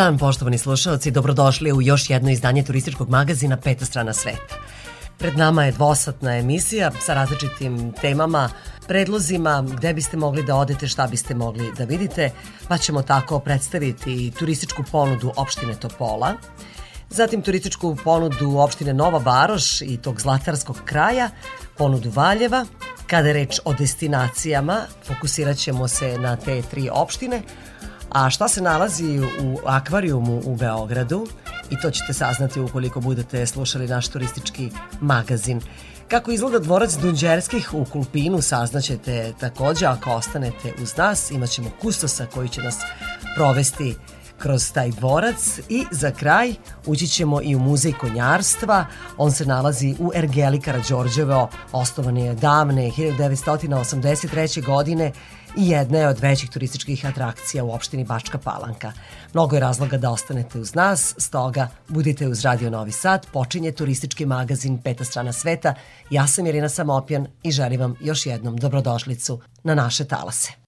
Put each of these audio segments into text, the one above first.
Dan, poštovani slušalci, dobrodošli u još jedno izdanje turističkog magazina Peta strana sveta. Pred nama je dvosatna emisija sa različitim temama, predlozima, gde biste mogli da odete, šta biste mogli da vidite, pa ćemo tako predstaviti turističku ponudu opštine Topola, zatim turističku ponudu opštine Nova Varoš i tog zlatarskog kraja, ponudu Valjeva, kada je reč o destinacijama, fokusirat ćemo se na te tri opštine, A šta se nalazi u akvarijumu u Beogradu? I to ćete saznati ukoliko budete slušali naš turistički magazin. Kako izgleda dvorac Dunđerskih u Kulpinu saznaćete takođe ako ostanete uz nas. Imaćemo kustosa koji će nas provesti kroz taj dvorac i za kraj ući ćemo i u muzej konjarstva. On se nalazi u Ergeli Karadžorđevo, osnovan je davne 1983. godine i jedna je od većih turističkih atrakcija u opštini Bačka Palanka. Mnogo je razloga da ostanete uz nas, stoga budite uz Radio Novi Sad, počinje turistički magazin Peta strana sveta. Ja sam Irina Samopjan i želim vam još jednom dobrodošlicu na naše talase.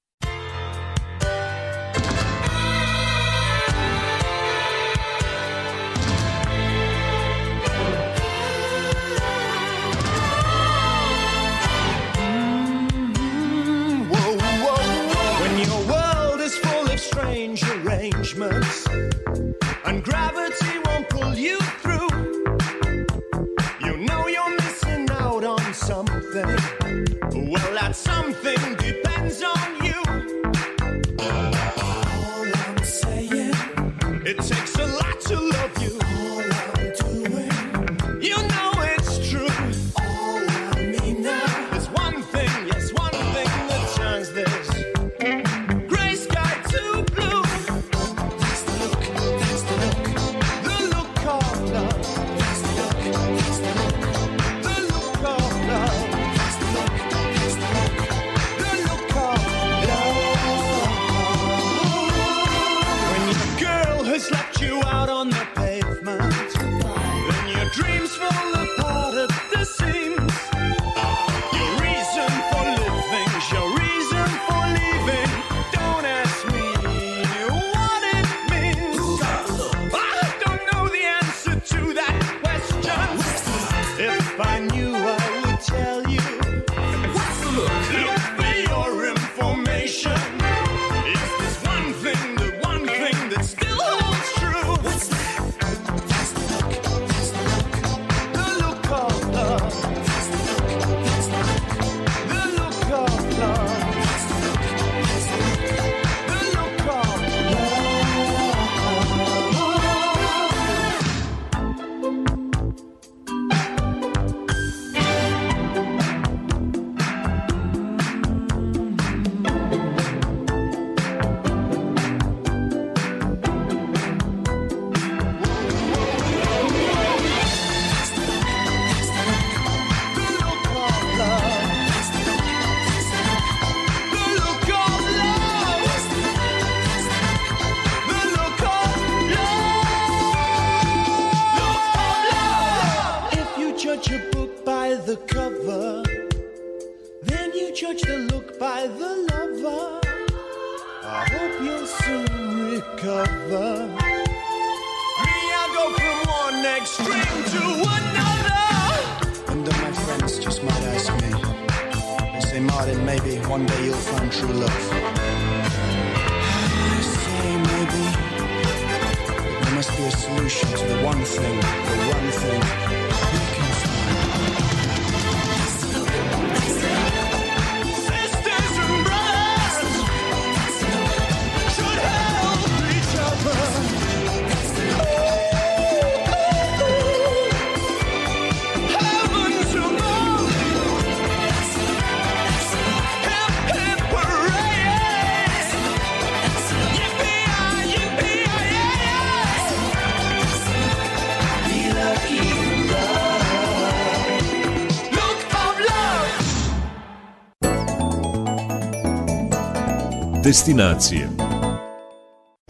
Destinacije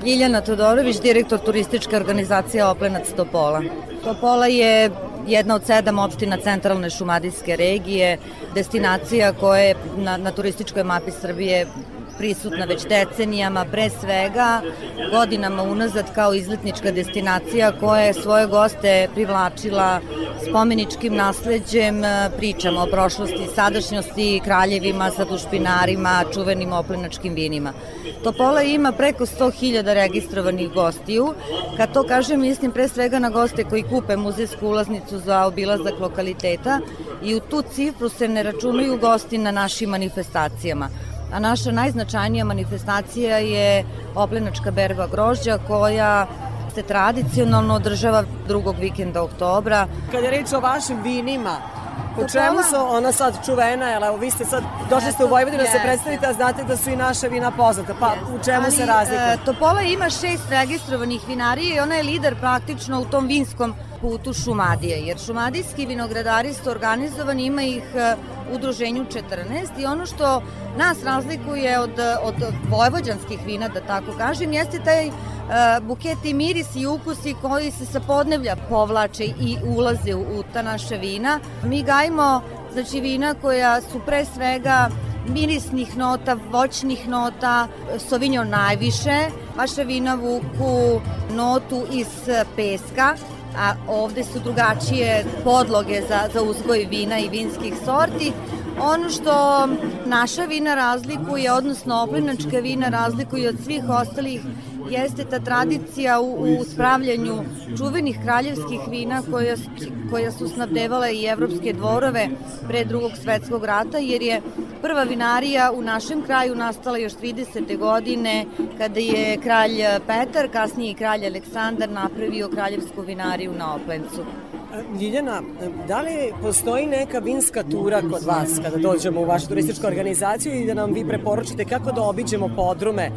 Ljiljana Todorović, direktor turističke organizacije Oplenac Topola. Topola je jedna od sedam opština centralne šumadijske regije, destinacija koja je na, na turističkoj mapi Srbije prisutna već decenijama, pre svega godinama unazad kao izletnička destinacija koja je svoje goste privlačila spomeničkim nasleđem, pričama o prošlosti, sadašnjosti, kraljevima, sadušpinarima, čuvenim oplenačkim vinima. Topola ima preko 100.000 registrovanih gostiju. Kad to kažem, mislim pre svega na goste koji kupe muzejsku ulaznicu za obilazak lokaliteta i u tu cifru se ne računaju gosti na našim manifestacijama a naša najznačajnija manifestacija je oplenačka berba grožđa koja se tradicionalno održava drugog vikenda oktobra. Kada je reč o vašim vinima, Po čemu su ona sad čuvena, jel evo vi ste sad, došli ste u Vojvodinu da se predstavite, a znate da su i naša vina poznata, pa u čemu se razlikuje? Topola ima šest registrovanih vinarija i ona je lider praktično u tom vinskom putu Šumadije, jer šumadijski vinogradari su organizovani, ima ih e, u udruženju 14 i ono što nas razlikuje od, od vojvođanskih vina, da tako kažem, jeste taj uh, buketi mirisi i ukusi koji se sa podnevlja povlače i ulaze u, ta naša vina. Mi gajimo znači vina koja su pre svega mirisnih nota, voćnih nota, sovinjo najviše. Vaša vina vuku notu iz peska, a ovde su drugačije podloge za, za uzgoj vina i vinskih sorti. Ono što naša vina razlikuje, odnosno oplinačka vina razlikuje od svih ostalih jeste ta tradicija u, u spravljanju čuvenih kraljevskih vina koja, koja su snabdevala i evropske dvorove pre drugog svetskog rata, jer je prva vinarija u našem kraju nastala još 30. godine kada je kralj Petar, kasnije i kralj Aleksandar napravio kraljevsku vinariju na Oplencu. Ljiljana, da li postoji neka vinska tura kod vas kada dođemo u vašu turističku organizaciju i da nam vi preporučite kako da obiđemo podrume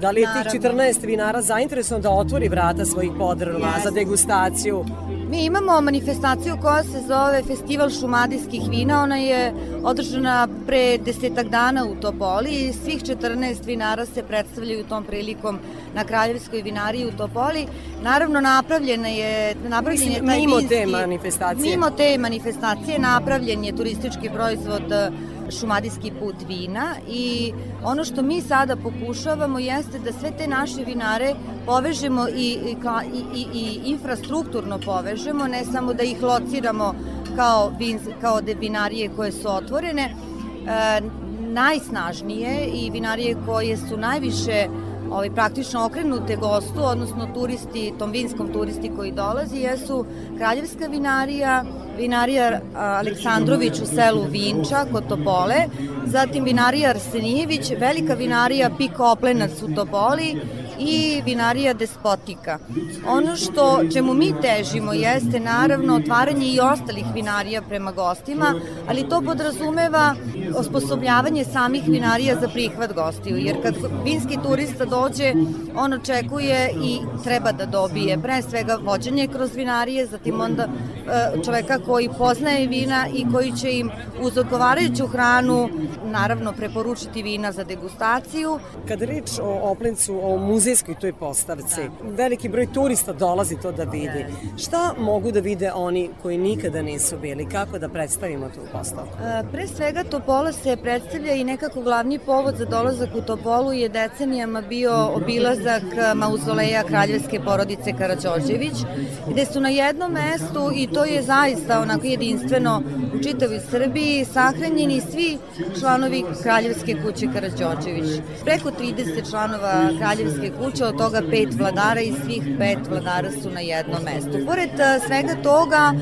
Da li je tih 14 vinara zainteresovano da otvori vrata svojih podruma yes. za degustaciju? Mi imamo manifestaciju koja se zove Festival šumadijskih vina. Ona je održana pre desetak dana u Topoli i svih 14 vinara se predstavljaju tom prilikom na Kraljevskoj vinariji u Topoli. Naravno, napravljena je, napravljen je taj mimo vinski, te manifestacije. Mimo te manifestacije napravljen je turistički proizvod šumadijski put vina i ono što mi sada pokušavamo jeste da sve te naše vinare povežemo i, i, i, i infrastrukturno povežemo, ne samo da ih lociramo kao, vin, kao de vinarije koje su otvorene, e, najsnažnije i vinarije koje su najviše ovaj, praktično okrenute gostu, odnosno turisti, tom vinskom turisti koji dolazi, jesu Kraljevska vinarija, vinarija Aleksandrović u selu Vinča kod Topole, zatim vinarija Arsenijević, velika vinarija Piko Oplenac u Topoli i vinarija Despotika. Ono što čemu mi težimo jeste naravno otvaranje i ostalih vinarija prema gostima, ali to podrazumeva osposobljavanje samih vinarija za prihvat gostiju, jer kad vinski turista dođe, on očekuje i treba da dobije pre svega vođenje kroz vinarije, zatim onda čoveka koji poznaje vina i koji će im uz odgovarajuću hranu naravno preporučiti vina za degustaciju. Kada reč o Oplencu, o muzejskoj toj postavci, da. veliki broj turista dolazi to da vidi. Šta mogu da vide oni koji nikada nisu bili? Kako da predstavimo tu postavku? E, pre svega Topola se predstavlja i nekako glavni povod za dolazak u Topolu je decenijama bio obilazak mauzoleja kraljevske porodice Karadžođević, gde su na jednom mestu, i to je zaista onako jedinstveno u čitavoj Srbiji, sahranjeni svi članovi kraljevske kuće Karadžođević. Preko 30 članova kraljevske kuće, od toga pet vladara i svih pet vladara su na jednom mestu. Pored svega toga,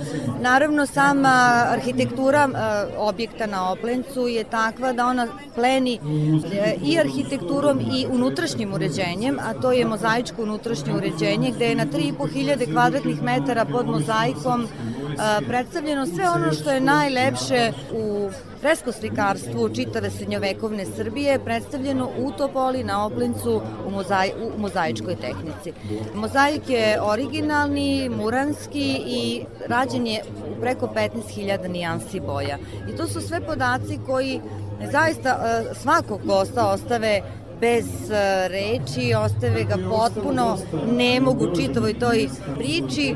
naravno sama arhitektura objekta na Oplencu je takva da ona pleni e, i arhitekturom i unutrašnjim uređenjem, a to je mozaičko unutrašnje uređenje gde je na 3500 kvadratnih metara pod mozaikom predstavljeno sve ono što je najlepše u freskoslikarstvu čitave srednjovekovne Srbije predstavljeno u Topoli na Oplincu u, mozaj, u mozaičkoj tehnici. Mozaik je originalni, muranski i rađen je preko 15.000 nijansi boja. I to su sve podaci koji zaista svakog gosta ostave bez e, reči, ostave ga potpuno ne mogu čitavoj toj priči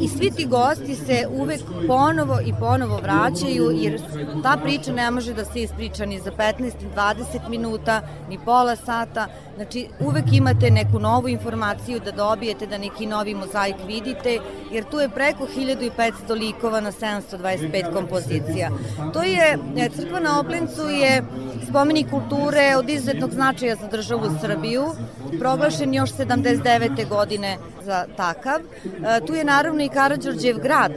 i svi ti gosti se uvek ponovo i ponovo vraćaju jer ta priča ne može da se ispriča ni za 15, 20 minuta, ni pola sata, Znači, uvek imate neku novu informaciju da dobijete, da neki novi mozaik vidite, jer tu je preko 1500 likova na 725 kompozicija. To je, e, crkva na Oplencu je spomenik kulture od izuzetnog značaja za državu Srbiju, proglašen još 79. godine za takav. E, tu je naravno i Karadžorđev grad,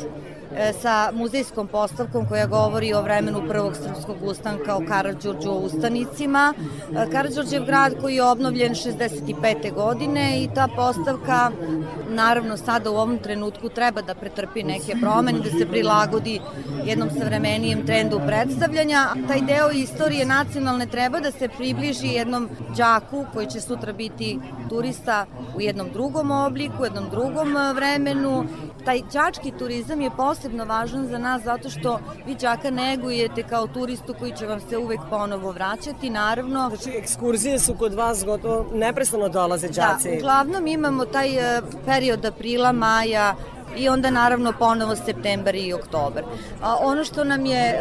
sa muzejskom postavkom koja govori o vremenu prvog srpskog ustanka o Karadžorđu o ustanicima. E, Karadžorđev grad koji je obnovljen 65. godine i ta postavka naravno sada u ovom trenutku treba da pretrpi neke promene, da se prilagodi jednom savremenijem trendu predstavljanja. Taj deo istorije nacionalne treba da se približi jednom đaku koji će sutra biti turista u jednom drugom obliku, u jednom drugom vremenu. Taj đački turizam je posle posebno važan za nas zato što vi đaka negujete kao turistu koji će vam se uvek ponovo vraćati, naravno. Znači, ekskurzije su kod vas gotovo neprestano dolaze đaci. Da, uglavnom imamo taj eh, period aprila, maja, i onda naravno ponovo septembar i oktobar. A, ono što nam je e,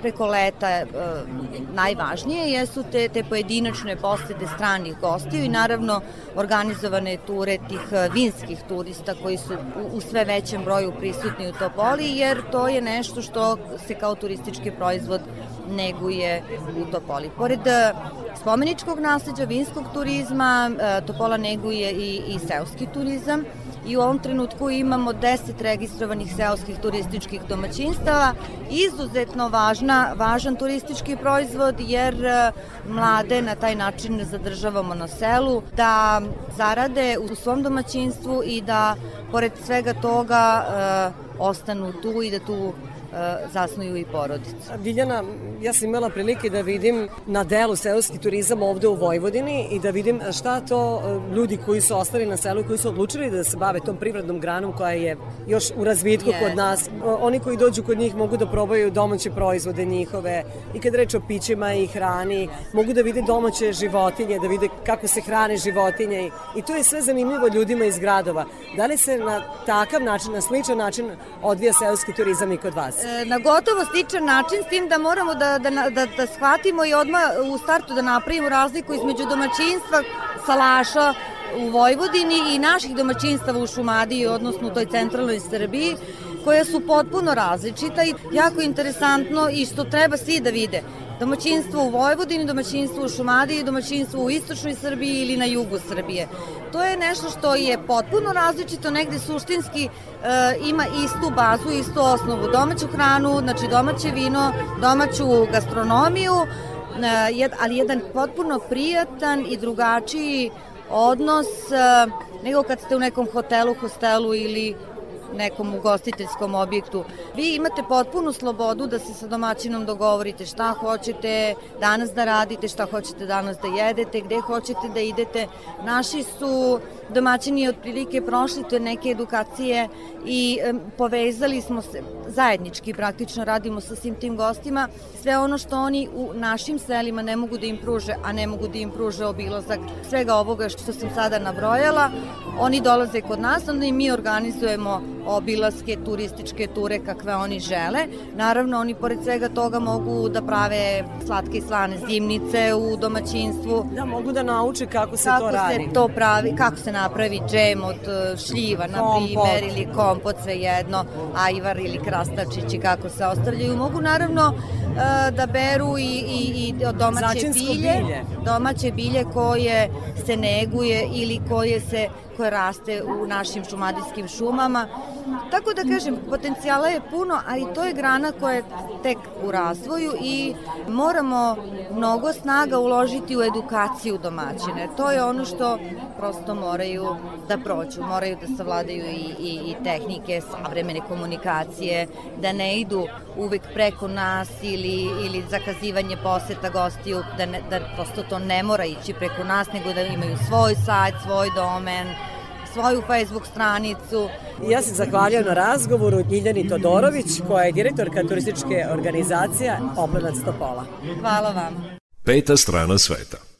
preko leta e, najvažnije jesu te, te pojedinačne posete stranih gostiju i naravno organizovane ture tih e, vinskih turista koji su u, u sve većem broju prisutni u Topoli jer to je nešto što se kao turistički proizvod neguje u Topoli. Pored spomeničkog nasleđa, vinskog turizma, Topola neguje i, i seoski turizam i u ovom trenutku imamo 10 registrovanih seoskih turističkih domaćinstava. Izuzetno važna, važan turistički proizvod jer e, mlade na taj način zadržavamo na selu da zarade u svom domaćinstvu i da pored svega toga e, ostanu tu i da tu zasnuju i porodicu. Diljana, ja sam imala prilike da vidim na delu seoski turizam ovde u Vojvodini i da vidim šta to e, ljudi koji su ostali na selu i koji su odlučili da se bave tom privrednom granom koja je još u razvitku yes. kod nas. Oni koji dođu kod njih mogu da probaju domaće proizvode njihove i kad reč o pićima i hrani, mogu da vide domaće životinje, da vide kako se hrane životinje i to je sve zanimljivo ljudima iz gradova. Da li se na takav način, na sličan način odvija seoski turizam i kod vas? E, na gotovo sličan način, s tim da moramo da, da, da, da shvatimo i odmah u startu da napravimo razliku između domaćinstva salaša u Vojvodini i naših domaćinstava u Šumadiji, odnosno u toj centralnoj Srbiji, koja su potpuno različita i jako interesantno i što treba svi da vide domaćinstvo u Vojvodini, domaćinstvo u Šumadiji, domaćinstvo u istočnoj Srbiji ili na jugu Srbije. To je nešto što je potpuno različito, negde suštinski e, ima istu bazu, istu osnovu, domaću hranu, znači domaće vino, domaću gastronomiju, e, ali jedan potpuno prijatan i drugačiji odnos e, nego kad ste u nekom hotelu, hostelu ili nekom ugostiteljskom objektu. Vi imate potpunu slobodu da se sa domaćinom dogovorite šta hoćete danas da radite, šta hoćete danas da jedete, gde hoćete da idete. Naši su domaćini otprilike prošli te neke edukacije i povezali smo se zajednički praktično radimo sa svim tim gostima sve ono što oni u našim selima ne mogu da im pruže, a ne mogu da im pruže obilazak svega ovoga što sam sada nabrojala, oni dolaze kod nas, onda i mi organizujemo obilaske, turističke ture kakve oni žele. Naravno, oni pored svega toga mogu da prave slatke i slane zimnice u domaćinstvu. Da, mogu da nauče kako se kako to radi. Kako se to pravi, kako se napravi džem od e, šljiva, na primer, ili kompot, svejedno, ajvar ili krastačići, kako se ostavljaju. Mogu naravno e, da beru i, i, i domaće bilje, bilje, domaće bilje koje se neguje ili koje se koje raste u našim šumadijskim šumama. Tako da kažem, potencijala je puno, ali to je grana koja je tek u razvoju i moramo mnogo snaga uložiti u edukaciju domaćine. To je ono što prosto moraju da prođu, moraju da savladaju i, i, i tehnike savremene komunikacije, da ne idu uvek preko nas ili, ili zakazivanje poseta gostiju, da, ne, da prosto to ne mora ići preko nas, nego da imaju svoj sajt, svoj domen, svoju Facebook stranicu. Ja se zahvaljujem na razgovoru Ljiljani Todorović, koja je direktorka turističke organizacije Oplenac Topola. Hvala vam. Peta strana sveta.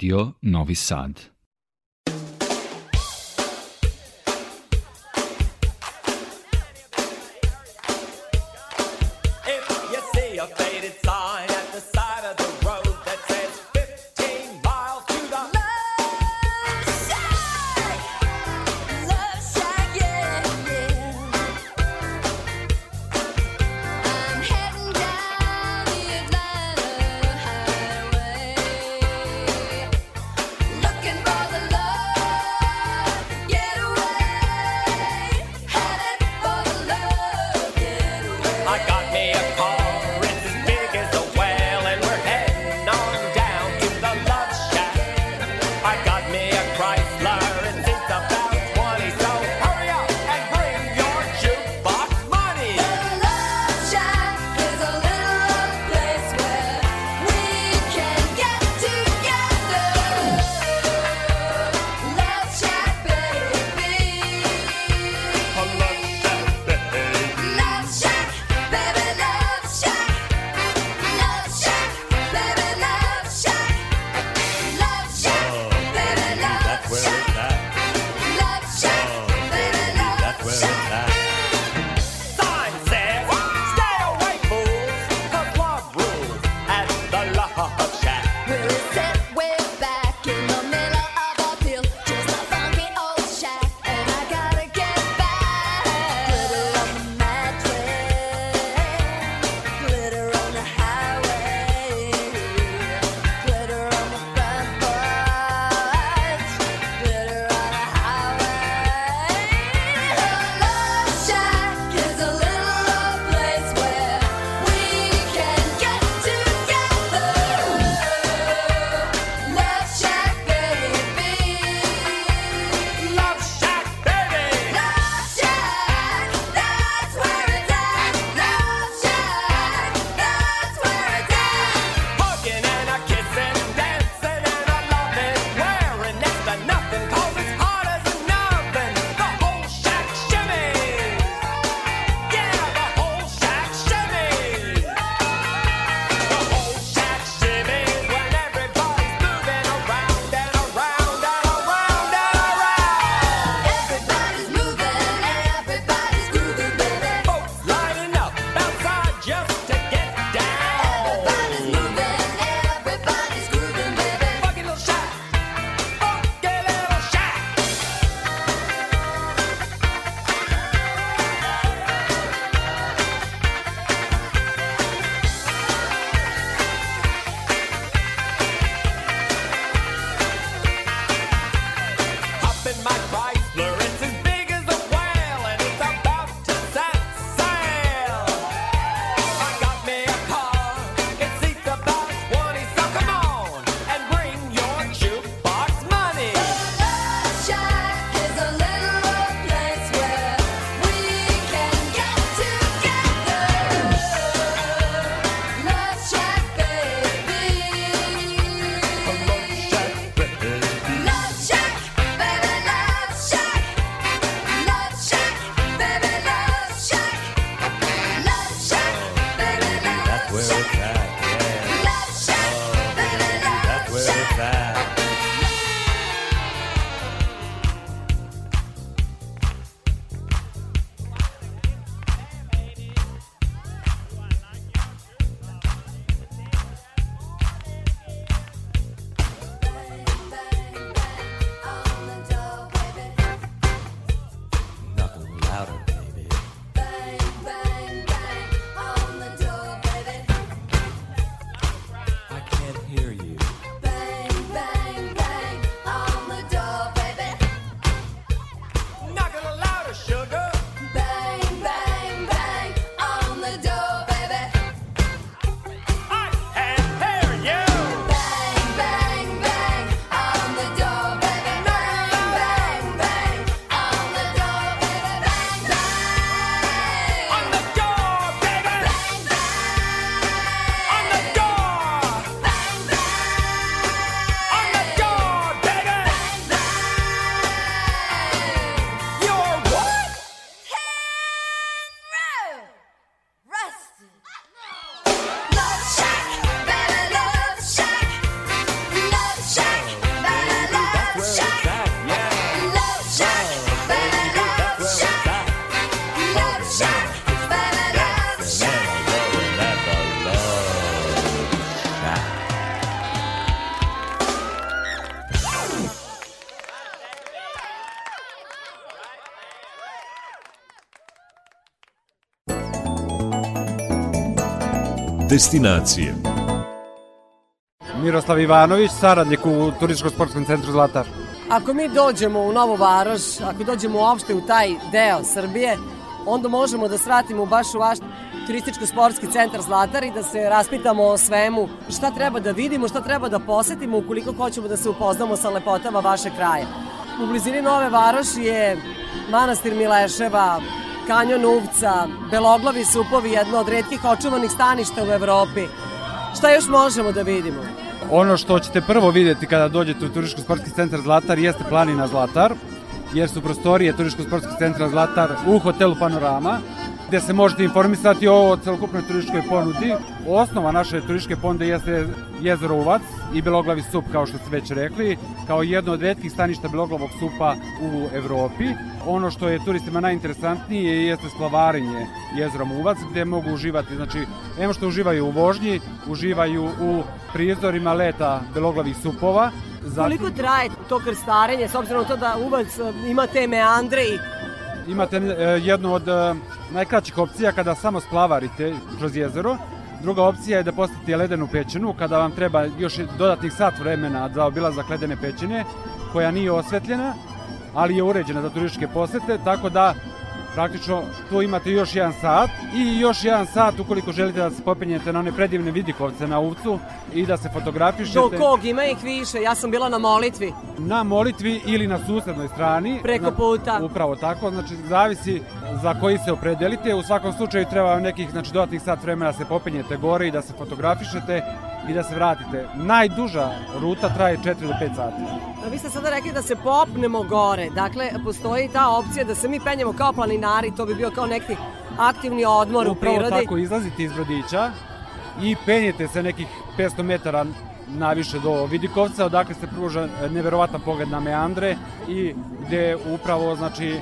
Radio Novi Sad. Destinacije. Miroslav Ivanović, saradnik u Turističko-sportskom centru Zlatar. Ako mi dođemo u Novu Varoš, ako dođemo uopšte u taj deo Srbije, onda možemo da sratimo baš u vaš turističko-sportski centar Zlatar i da se raspitamo o svemu šta treba da vidimo, šta treba da posetimo ukoliko hoćemo da se upoznamo sa lepotama vaše kraja. U blizini Nove Varoši je manastir Mileševa, kanjon Uvca, beloglavi supovi, jedno od redkih očuvanih staništa u Evropi. Šta još možemo da vidimo? Ono što ćete prvo vidjeti kada dođete u Turističko-sportski centar Zlatar jeste planina Zlatar, jer su prostorije Turističko-sportskog centra Zlatar u hotelu Panorama, gde se možete informisati o celokupnoj turističkoj ponudi. Osnova naše turističke ponude jeste jezero Uvac i beloglavi sup, kao što ste već rekli, kao jedno od redkih staništa beloglavog supa u Evropi. Ono što je turistima najinteresantnije jeste splavarenje jezerom Uvac, gde mogu uživati, znači, emo što uživaju u vožnji, uživaju u prizorima leta beloglavih supova, Zatim, Koliko traje to krstarenje, s obzirom to da Uvac ima te meandre i imate e, jednu od e, najkraćih opcija kada samo splavarite kroz jezero. Druga opcija je da postavite ledenu pećinu kada vam treba još dodatnih sat vremena za obilazak ledene pećine koja nije osvetljena, ali je uređena za turističke posete, tako da praktično tu imate još jedan sat i još jedan sat ukoliko želite da se popenjete na one predivne vidikovce na Uvcu i da se fotografišete. Do kog? Ima ih više. Ja sam bila na molitvi. Na molitvi ili na susednoj strani. Preko puta. Na, upravo tako. Znači, zavisi za koji se opredelite. U svakom slučaju treba nekih znači, dodatnih sat vremena da se popenjete gore i da se fotografišete i da se vratite. Najduža ruta traje 4 do 5 sati. A vi ste sada rekli da se popnemo gore. Dakle, postoji ta opcija da se mi penjemo kao planinari, to bi bio kao neki aktivni odmor Upravo u prirodi. Upravo tako, izlazite iz brodića i penjete se nekih 500 metara naviše do Vidikovca, odakle se pruža neverovatan pogled na meandre i gde upravo znači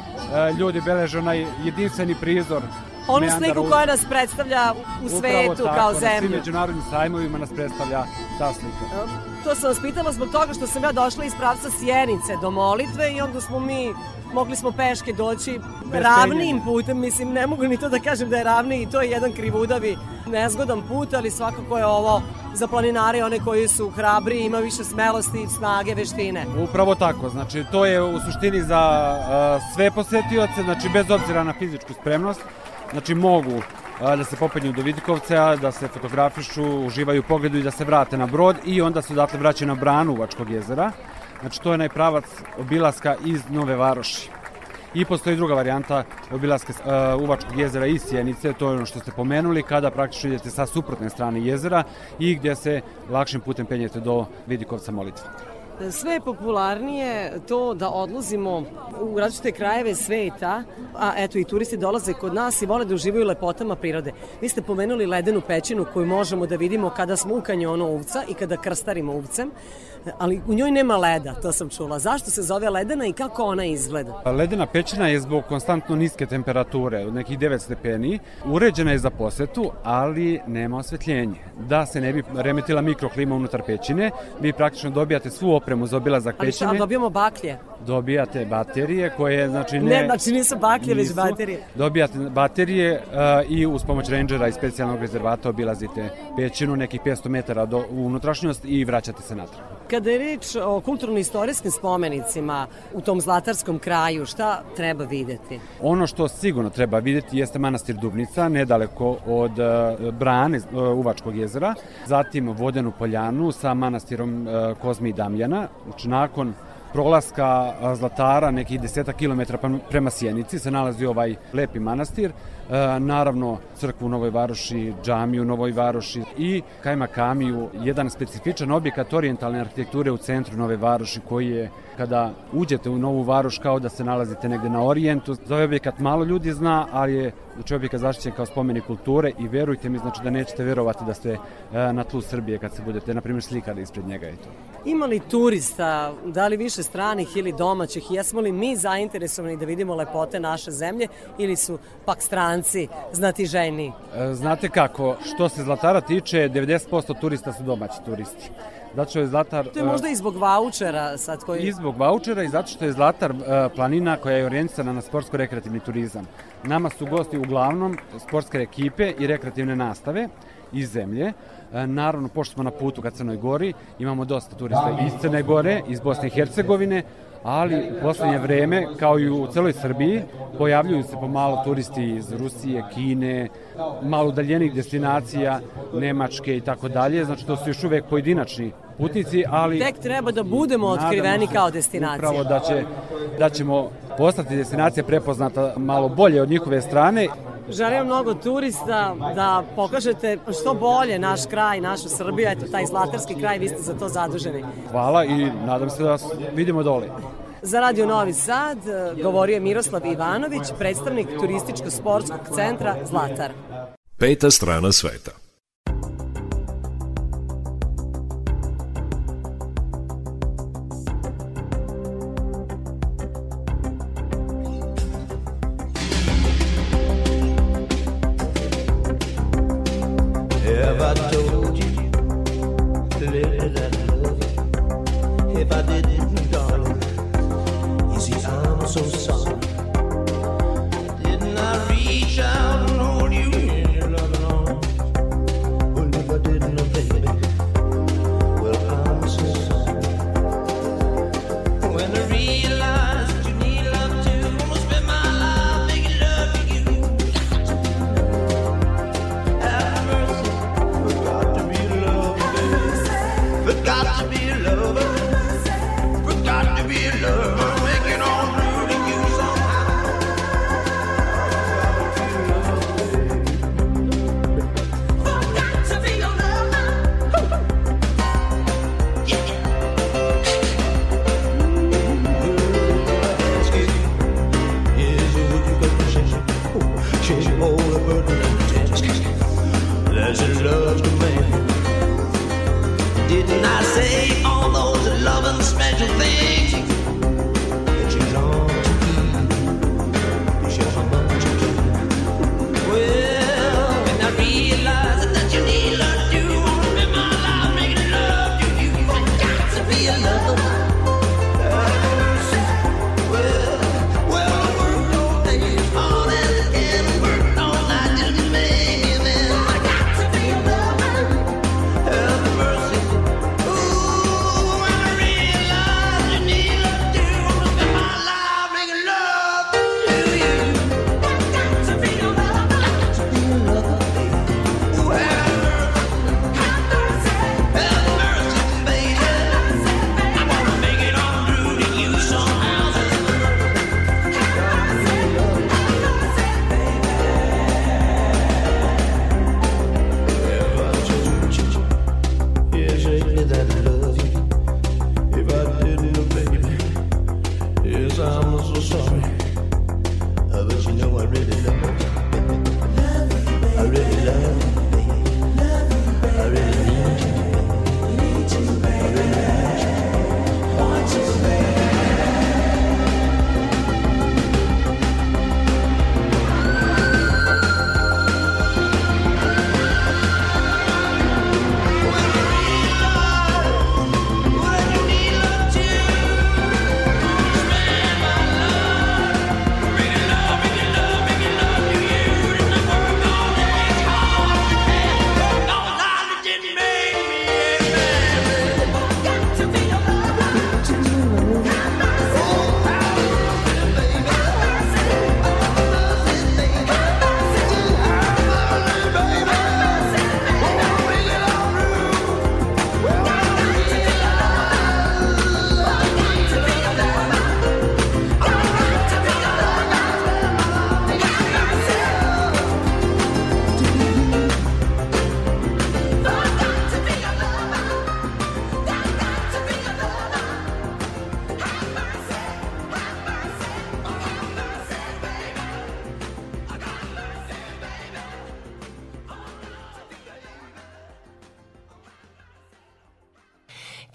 ljudi beleže onaj jedinstveni prizor Onu sliku koja nas predstavlja u svetu tako, kao zemlju. Na svim međunarodnim sajmovima nas predstavlja ta slika. To sam vas pitala zbog toga što sam ja došla iz pravca Sjenice do molitve i onda smo mi mogli smo peške doći Bez ravnim putem, mislim, ne mogu ni to da kažem da je ravni i to je jedan krivudavi, nezgodan put, ali svakako je ovo za planinare, one koji su hrabri, ima više smelosti, snage, veštine. Upravo tako, znači to je u suštini za uh, sve posetioce, znači bez obzira na fizičku spremnost, znači mogu da se popenju do Vidikovca, da se fotografišu, uživaju pogledu i da se vrate na brod i onda se odatle vraćaju na branu Uvačkog jezera. Znači to je najpravac obilaska iz Nove Varoši. I postoji druga varijanta obilaska uh, Uvačkog jezera iz Sjenice, to je ono što ste pomenuli, kada praktično idete sa suprotne strane jezera i gdje se lakšim putem penjete do Vidikovca molitve. Sve je popularnije to da odlazimo u različite krajeve sveta, a eto i turisti dolaze kod nas i vole da uživaju lepotama prirode. Vi ste pomenuli ledenu pećinu koju možemo da vidimo kada smo u kanjonu Uvca i kada krstarimo Uvcem ali u njoj nema leda, to sam čula. Zašto se zove ledena i kako ona izgleda? Pa ledena pećina je zbog konstantno niske temperature, od nekih 9 stepeni. Uređena je za posetu, ali nema osvetljenje. Da se ne bi remetila mikroklima unutar pećine, vi praktično dobijate svu opremu za obilazak pećine. Ali šta, dobijamo baklje? Dobijate baterije koje, znači ne... Ne, znači nisu baklje, nisu, već baterije. Dobijate baterije uh, i uz pomoć rangera i specijalnog rezervata obilazite pećinu nekih 500 metara do, unutrašnjost i vraćate se natrag. Kada je reč o kulturno-istorijskim spomenicima u tom zlatarskom kraju, šta treba videti? Ono što sigurno treba videti jeste manastir Dubnica, nedaleko od uh, brane uh, Uvačkog jezera, zatim Vodenu poljanu sa manastirom uh, Kozmi i Damjana. Znači, nakon prolaska Zlatara, nekih deseta kilometra prema Sjenici, se nalazi ovaj lepi manastir, e, naravno crkvu u Novoj Varoši, džamiju u Novoj Varoši i Kajma Kamiju, jedan specifičan objekat orijentalne arhitekture u centru Nove Varoši koji je kada uđete u Novu Varoš kao da se nalazite negde na orijentu. Za ovaj objekat malo ljudi zna, ali je znači objekat zaštićen kao spomenik kulture i verujte mi znači da nećete verovati da ste e, na tlu Srbije kad se budete na primjer slikali ispred njega i to. Ima li turista, da li više stranih ili domaćih, jesmo li mi zainteresovani da vidimo lepote naše zemlje ili su pak stranci znati ženi? E, znate kako, što se Zlatara tiče, 90% turista su domaći turisti. Zato što je Zlatar... To je možda i zbog vaučera sad koji... I zbog vaučera i zato što je Zlatar uh, planina koja je orijentisana na sportsko-rekreativni turizam. Nama su gosti uglavnom sportske ekipe i rekreativne nastave iz zemlje. E, naravno, pošto smo na putu ka Crnoj Gori, imamo dosta turista iz Crne Gore, iz Bosne i Hercegovine, ali u poslednje vreme, kao i u celoj Srbiji, pojavljuju se pomalo turisti iz Rusije, Kine, malo udaljenih destinacija, Nemačke i tako dalje, znači to su još uvek pojedinačni putnici, ali... Tek treba da budemo otkriveni kao destinacija. Upravo da, će, da ćemo postati destinacija prepoznata malo bolje od njihove strane Želim mnogo turista da pokažete što bolje naš kraj, naša Srbija, eto taj zlatarski kraj, vi ste za to zaduženi. Hvala i nadam se da vas vidimo dole. Za Radio Novi Sad eh, govorio je Miroslav Ivanović, predstavnik turističko-sportskog centra Zlatar. Peta strana sveta.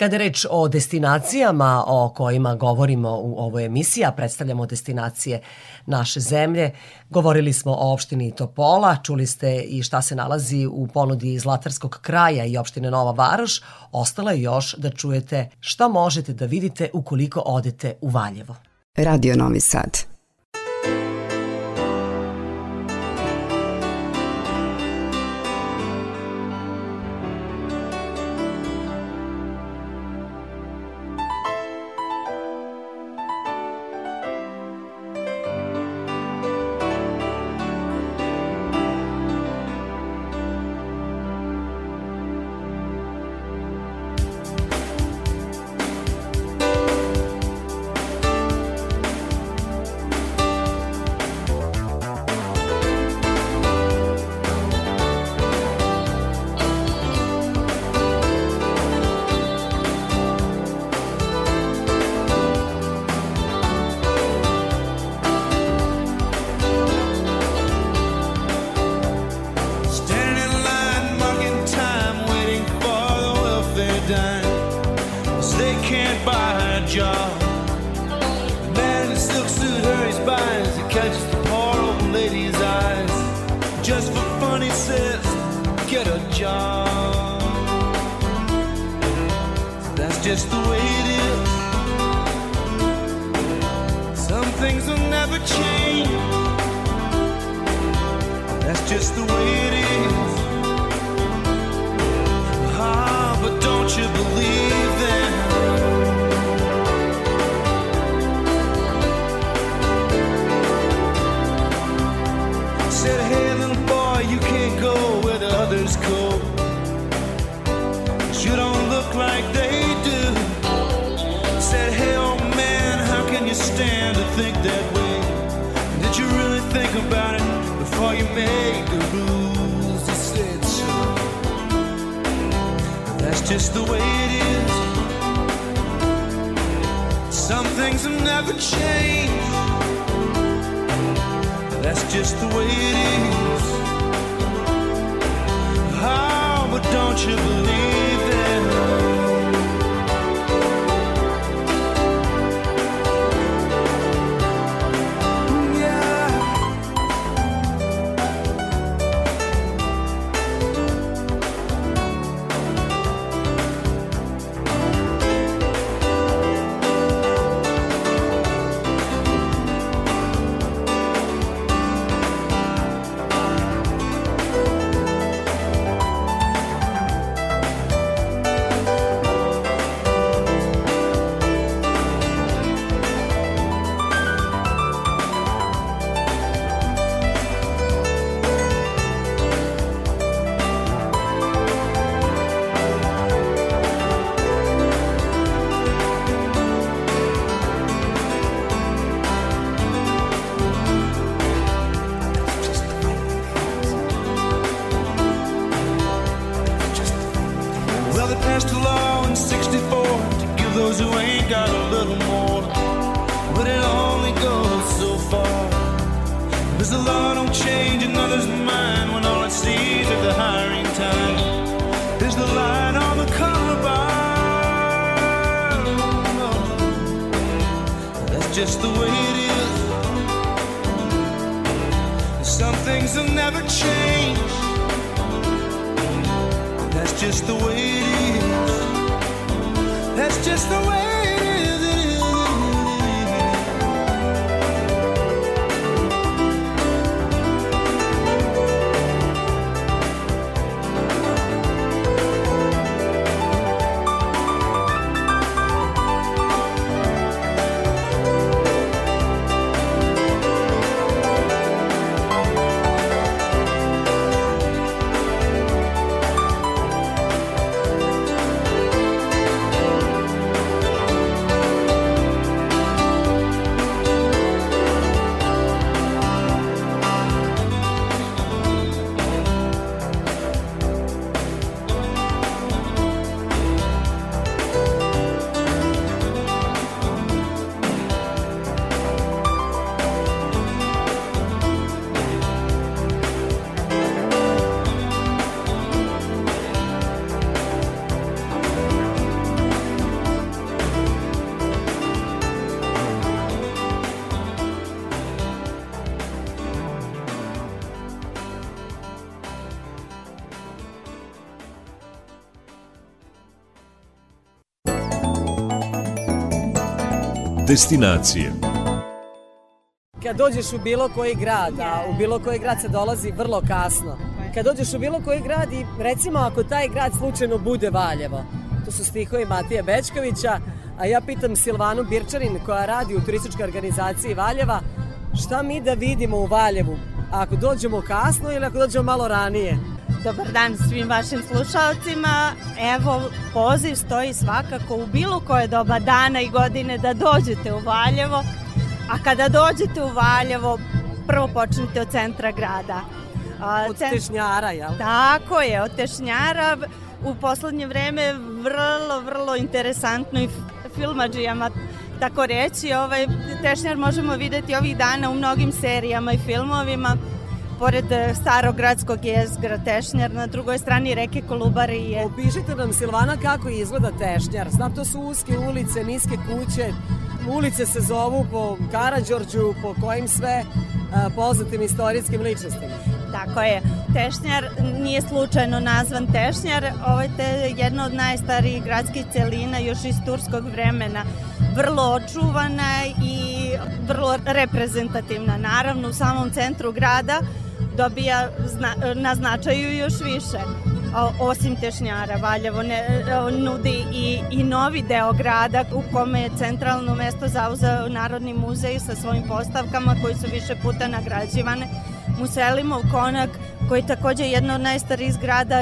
Kada reč o destinacijama o kojima govorimo u ovoj emisiji, a predstavljamo destinacije naše zemlje, govorili smo o opštini Topola, čuli ste i šta se nalazi u ponudi Zlatarskog kraja i opštine Nova Varoš, ostalo je još da čujete šta možete da vidite ukoliko odete u Valjevo. Radio Novi Sad. Some things have never changed. That's just the way it is. Oh, but don't you believe Destinacije. Kad dođeš u bilo koji grad, a u bilo koji grad se dolazi vrlo kasno, kad dođeš u bilo koji grad i recimo ako taj grad slučajno bude Valjevo, to su stihovi Matije Bečkovića, a ja pitam Silvanu Birčanin koja radi u turističkoj organizaciji Valjeva, šta mi da vidimo u Valjevu ako dođemo kasno ili ako dođemo malo ranije? Dobar dan svim vašim slušalcima. Evo, poziv stoji svakako u bilo koje doba dana i godine da dođete u Valjevo. A kada dođete u Valjevo, prvo počnite od centra grada. Od cen- Tešnjara, jel? Tako je, od Tešnjara u poslednje vreme vrlo, vrlo interesantno i f- filmadžijama tako reći. Ovaj, Tešnjar možemo videti ovih dana u mnogim serijama i filmovima. Pored eh, starog gradskog jezgra Tešnjar, na drugoj strani reke Kolubarije. Opišite nam Silvana kako izgleda Tešnjar. Znam to su uske ulice, niske kuće, ulice se zovu po Karadžorđu, po kojim sve a, poznatim istorijskim ličnostima. Tako je. Tešnjar nije slučajno nazvan Tešnjar, ovo je te jedna od najstarijih gradskih celina još iz turskog vremena. Vrlo očuvana i vrlo reprezentativna. Naravno, u samom centru grada dobija zna, na značaju još više. Osim Tešnjara, Valjevo ne, nudi i, i novi deo grada u kome je centralno mesto zauzeo Narodni muzej sa svojim postavkama koji su više puta nagrađivane Muselimov konak koji je takođe jedna od najstarijih zgrada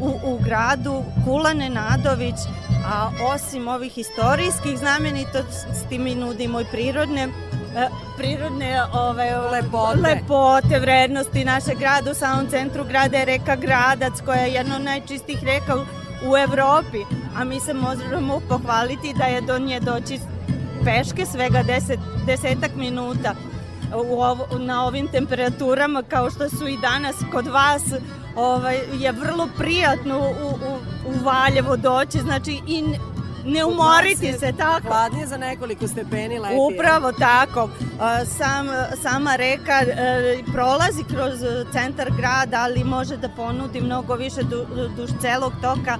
u, u gradu, Kula Nenadović, a osim ovih istorijskih znamenitosti mi nudimo i prirodne prirodne ove, lepote. lepote, vrednosti našeg grada. U samom centru grada je reka Gradac koja je jedna od najčistih reka u, u Evropi, a mi se možemo pohvaliti da je do nje doći peške svega deset, desetak minuta u ovo, na ovim temperaturama kao što su i danas kod vas ovaj, je vrlo prijatno u, u, u Valjevo doći, znači i ne umoriti se, tako. Hladnije za nekoliko stepeni leti. Upravo tako. Sam, sama reka e, prolazi kroz centar grada, ali može da ponudi mnogo više du, duž celog toka,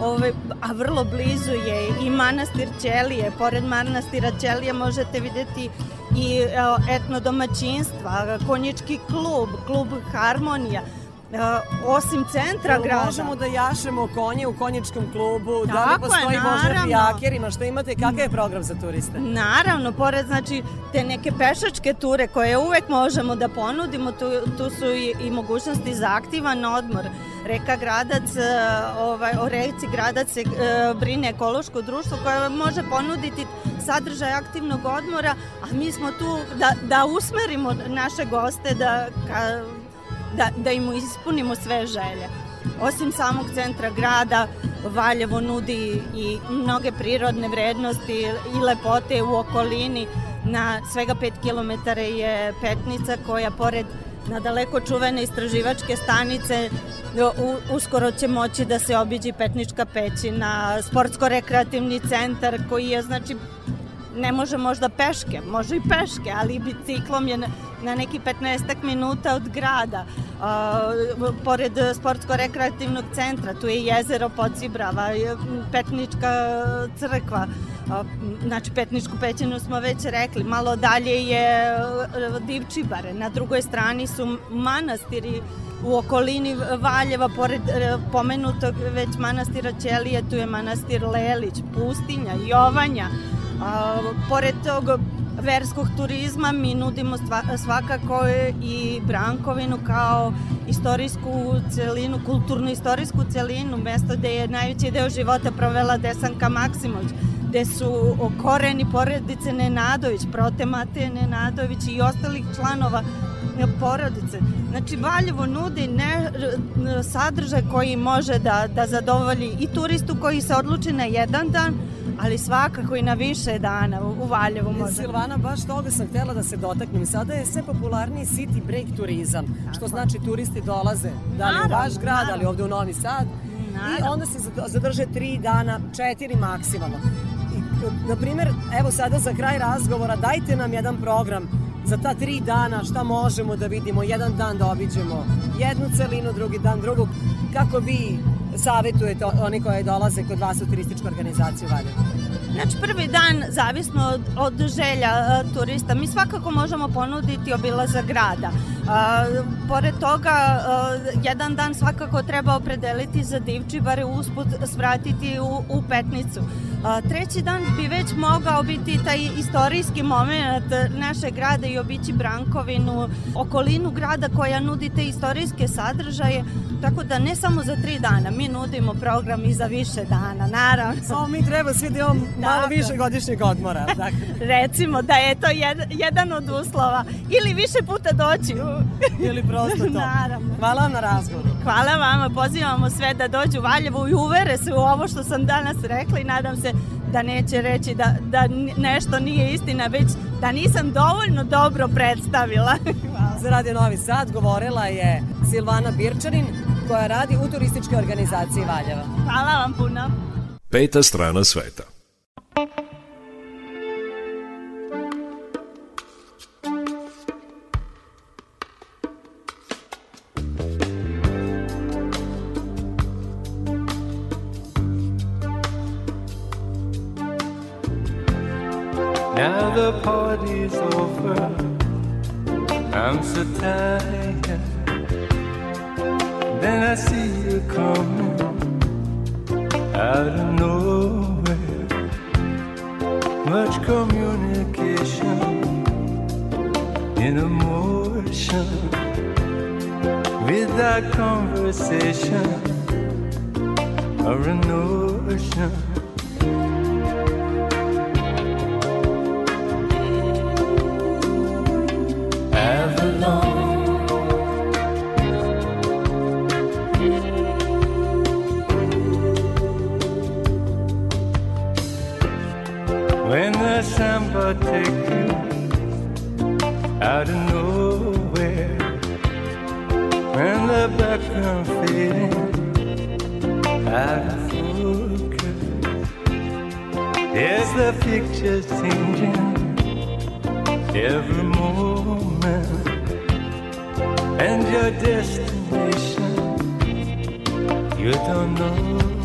ovaj, a vrlo blizu je i manastir Ćelije. Pored manastira Ćelije možete videti i etno domaćinstva, konjički klub, klub Harmonija, Uh, osim centra Jel grada. Možemo da jašemo konje u konjičkom klubu, Tako da li postoji možda fijakerima, što imate, kakav je program za turiste? Naravno, pored znači te neke pešačke ture koje uvek možemo da ponudimo, tu, tu su i, i mogućnosti za aktivan odmor. Reka Gradac, e, ovaj, o reci Gradac se e, brine ekološko društvo koje može ponuditi sadržaj aktivnog odmora, a mi smo tu da, da usmerimo naše goste da, ka, da, da im ispunimo sve želje. Osim samog centra grada, Valjevo nudi i mnoge prirodne vrednosti i lepote u okolini. Na svega 5 km je Petnica koja pored na daleko čuvene istraživačke stanice uskoro će moći da se obiđi Petnička pećina, sportsko-rekreativni centar koji je znači ne može možda peške, može i peške, ali biciklom je na, neki 15 minuta od grada. Pored sportsko-rekreativnog centra, tu je jezero Pocibrava, Petnička crkva, znači Petničku pećinu smo već rekli, malo dalje je Divčibare, na drugoj strani su manastiri u okolini Valjeva, pored pomenutog već manastira Ćelije, tu je manastir Lelić, Pustinja, Jovanja, A, pored tog verskog turizma mi nudimo svakako i Brankovinu kao istorijsku celinu, kulturno-istorijsku celinu, mesto gde je najveći deo života provela Desanka Maksimović, gde su koreni porodice Nenadović, protemate Nenadović i ostalih članova porodice. Znači, Valjevo nudi ne, sadržaj koji može da, da zadovolji i turistu koji se odluči na jedan dan, ali svakako i na više dana u Valjevu može. Silvana, baš toga sam htela da se dotaknem. Sada je sve popularniji city break turizam, Tako. što znači turisti dolaze, da li u vaš grad, naravno. ali ovde u Novi Sad, naravno. i onda se zadrže tri dana, četiri maksimalno. I, na primer, evo sada za kraj razgovora, dajte nam jedan program za ta tri dana šta možemo da vidimo, jedan dan da obiđemo jednu celinu, drugi dan drugog, kako vi savjetujete oni koji dolaze kod vas u turističku organizaciju Valjevo? Znači prvi dan, zavisno od, od želja uh, turista, mi svakako možemo ponuditi obilaza grada. Uh, pored toga, uh, jedan dan svakako treba opredeliti za Divčibare, usput svratiti u, u Petnicu. Treći dan bi već mogao biti taj istorijski moment naše grada i obići Brankovinu, okolinu grada koja nudi te istorijske sadržaje, tako da ne samo za tri dana, mi nudimo program i za više dana, naravno. Samo mi treba svi da imamo malo više godišnjeg odmora. Dakle. Recimo da je to jed, jedan od uslova. Ili više puta doći. Ili prosto to. Naravno. Hvala vam na razgovoru. Hvala vama, pozivamo sve da dođu u Valjevo i uvere se u ovo što sam danas rekla i nadam se da neće reći da, da nešto nije istina, već da nisam dovoljno dobro predstavila. Hvala. Za Radio Novi Sad govorila je Silvana Birčanin, koja radi u turističkoj organizaciji Valjeva. Hvala vam puno. Peta strana sveta. conversation. Without conversation or an ocean when the background fading out of focus, there's the picture changing? Every moment, and your destination you don't know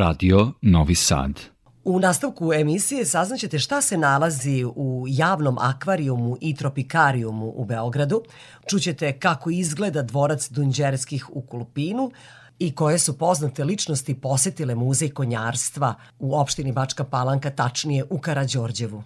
Radio Novi Sad. U nastavku emisije saznaćete šta se nalazi u javnom akvarijumu i tropikarijumu u Beogradu. Čućete kako izgleda dvorac Dunđerskih u Kulpinu i koje su poznate ličnosti posetile muzej konjarstva u opštini Bačka Palanka, tačnije u Karađorđevu.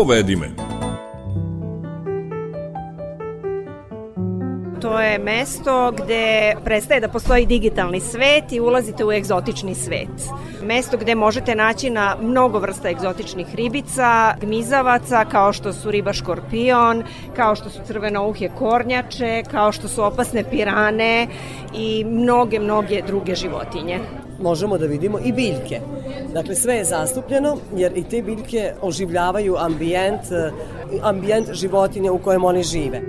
Povedi me. To je mesto gde prestaje da postoji digitalni svet i ulazite u egzotični svet. Mesto gde možete naći na mnogo vrsta egzotičnih ribica, gmizavaca, kao što su riba škorpion, kao što su crvenouhje kornjače, kao što su opasne pirane i mnoge, mnoge druge životinje možemo da vidimo i biljke. Dakle, sve je zastupljeno, jer i te biljke oživljavaju ambijent, ambijent životinja u kojem oni žive.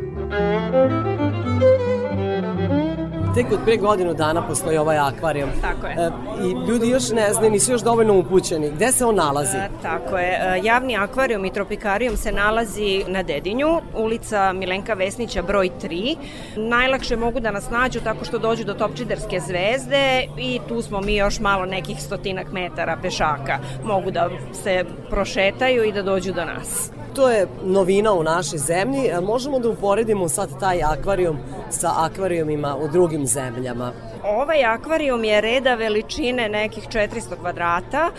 Tek od pre godinu dana postoji ovaj akvarijum. Tako je. E, I ljudi još ne znaju, nisu još dovoljno upućeni. Gde se on nalazi? E, tako je. E, javni akvarijum i tropikarijum se nalazi na Dedinju, ulica Milenka Vesnića broj 3. Najlakše mogu da nas nađu tako što dođu do Topčiderske zvezde i tu smo mi još malo nekih stotinak metara pešaka. Mogu da se prošetaju i da dođu do nas. To je novina u našoj zemlji. Možemo da uporedimo sad taj akvarijum sa akvarijumima u drugim zemljama. Ovaj akvarijum je reda veličine nekih 400 kvadrata.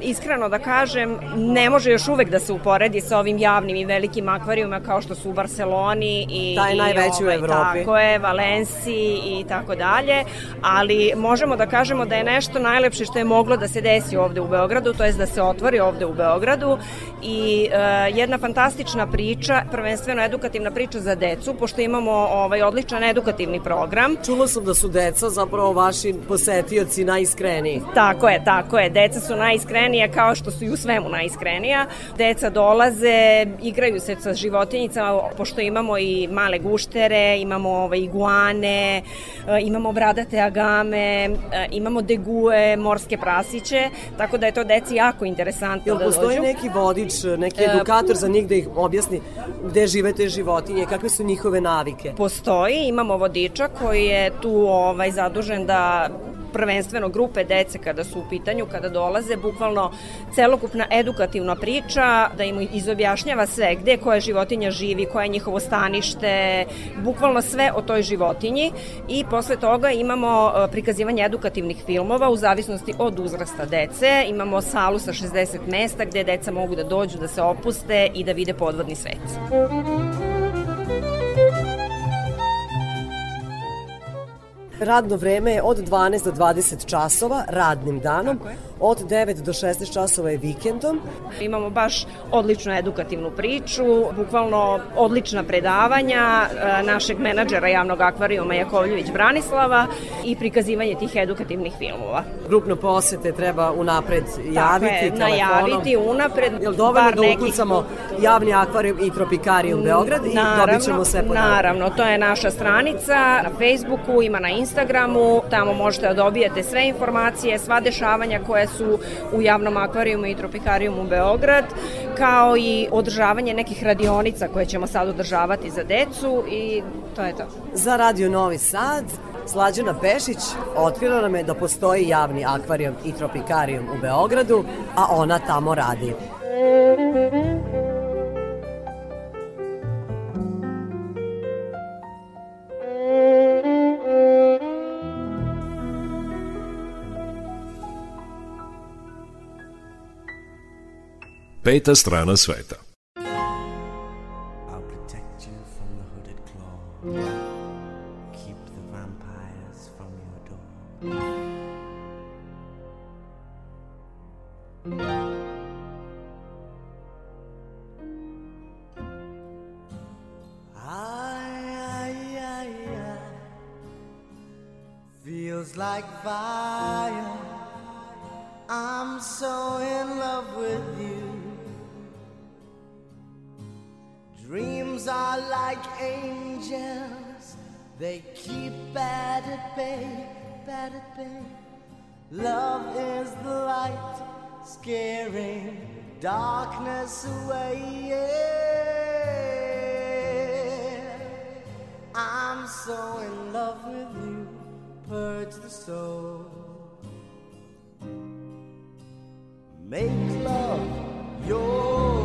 Iskreno da kažem, ne može još uvek da se uporedi sa ovim javnim i velikim akvarijuma kao što su u Barceloni i, Taj najveći i ovaj, u Evropi. Tako je, Valenciji i tako dalje, ali možemo da kažemo da je nešto najlepše što je moglo da se desi ovde u Beogradu, to je da se otvori ovde u Beogradu i uh, jedna fantastična priča, prvenstveno edukativna priča za decu, pošto imamo ovaj odličan edukativni program. Čula sam da su deca zapravo vaši posetioci najiskreniji. Tako je, tako je. Deca su najiskrenija kao što su i u svemu najiskrenija. Deca dolaze, igraju se sa životinjicama, pošto imamo i male guštere, imamo ovaj, iguane, e, imamo bradate agame, e, imamo degue, morske prasiće, tako da je to deci jako interesantno Jel da dođu. Postoji neki vodič, neki e, edukator za njih da ih objasni gde žive te životinje, kakve su njihove navike? Postoji, imamo vodiča koji je tu ovaj, zadužen da prvenstveno grupe dece kada su u pitanju, kada dolaze, bukvalno celokupna edukativna priča, da im izobjašnjava sve, gde koja životinja živi, koje je njihovo stanište, bukvalno sve o toj životinji i posle toga imamo e, prikazivanje edukativnih filmova u zavisnosti od uzrasta dece. Imamo salu sa 60 mesta gde deca mogu da dođu, da se opuste i da vide podvodni svet. Radno vreme je od 12 do 20 časova radnim danom. Od 9 do 16 časova je vikendom. Imamo baš odličnu edukativnu priču, bukvalno odlična predavanja e, našeg menadžera javnog akvarijuma Jakovljević Branislava i prikazivanje tih edukativnih filmova. Grupno posete treba unapred javiti je, telefonom. najaviti unapred. Jel dovoljno da ukucamo nekih... javni akvarijum i tropikarijum Beograd i naravno, dobit ćemo sve podatke? Naravno, to je naša stranica na Facebooku, ima na Instagramu, tamo možete da dobijete sve informacije, sva dešavanja koje su u javnom akvarijumu i tropikarijumu Beograd, kao i održavanje nekih radionica koje ćemo sad održavati za decu i to je to. Za Radio Novi Sad, Slađana Pešić otkrila nam je da postoji javni akvarijum i tropikarijum u Beogradu, a ona tamo radi. Peta strana sveta. Bad at bay. Love is the light, scaring darkness away. Yeah. I'm so in love with you, purge the soul. Make love your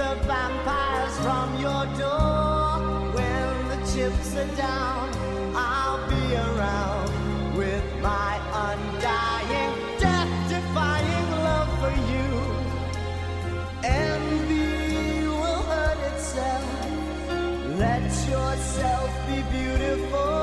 the vampires from your door. When the chips are down, I'll be around with my undying, death defying love for you. Envy will hurt itself. Let yourself be beautiful.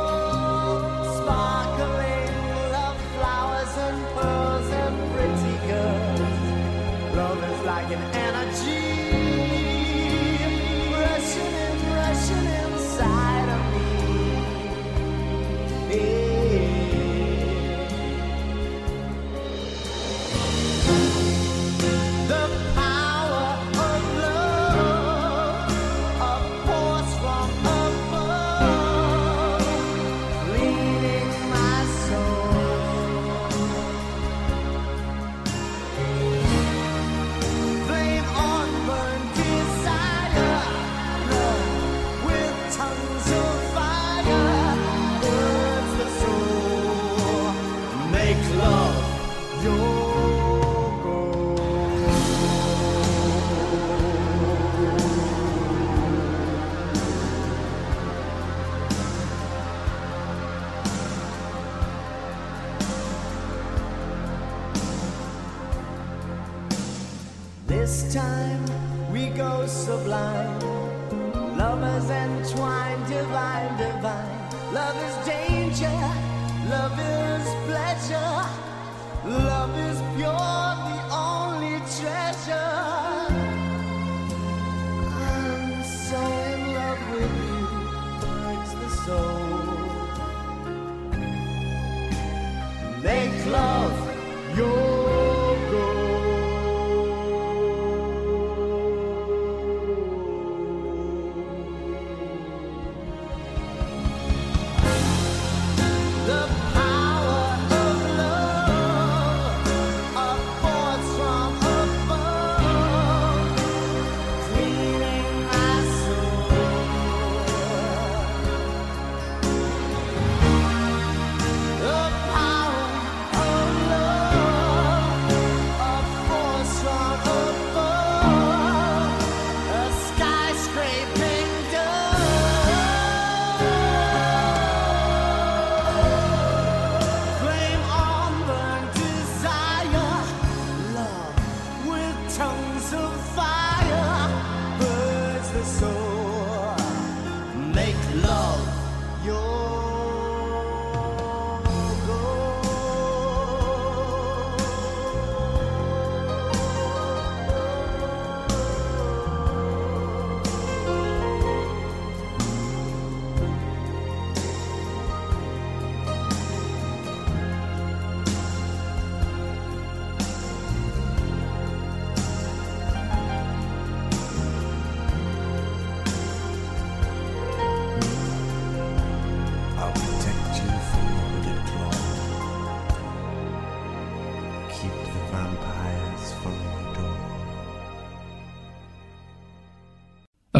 time we go sublime.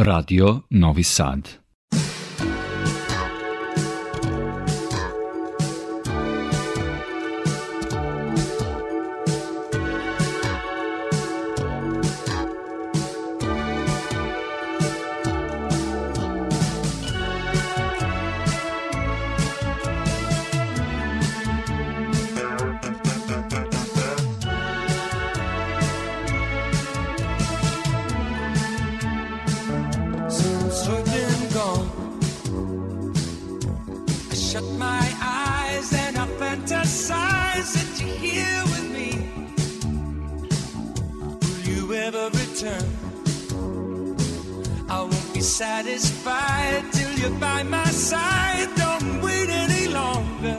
Radio Novi Sad. shut my eyes and I fantasize that you're here with me. Will you ever return? I won't be satisfied till you're by my side. Don't wait any longer.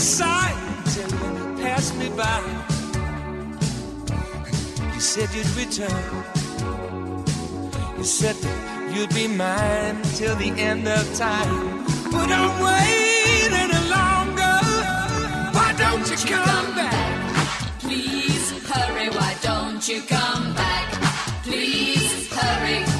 Inside until you passed me by. You said you'd return. You said that you'd be mine till the end of time. But I'm waiting longer. Why don't you come back? Please hurry, why don't you come back? Please hurry.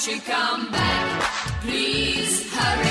Why don't you come back? Please hurry.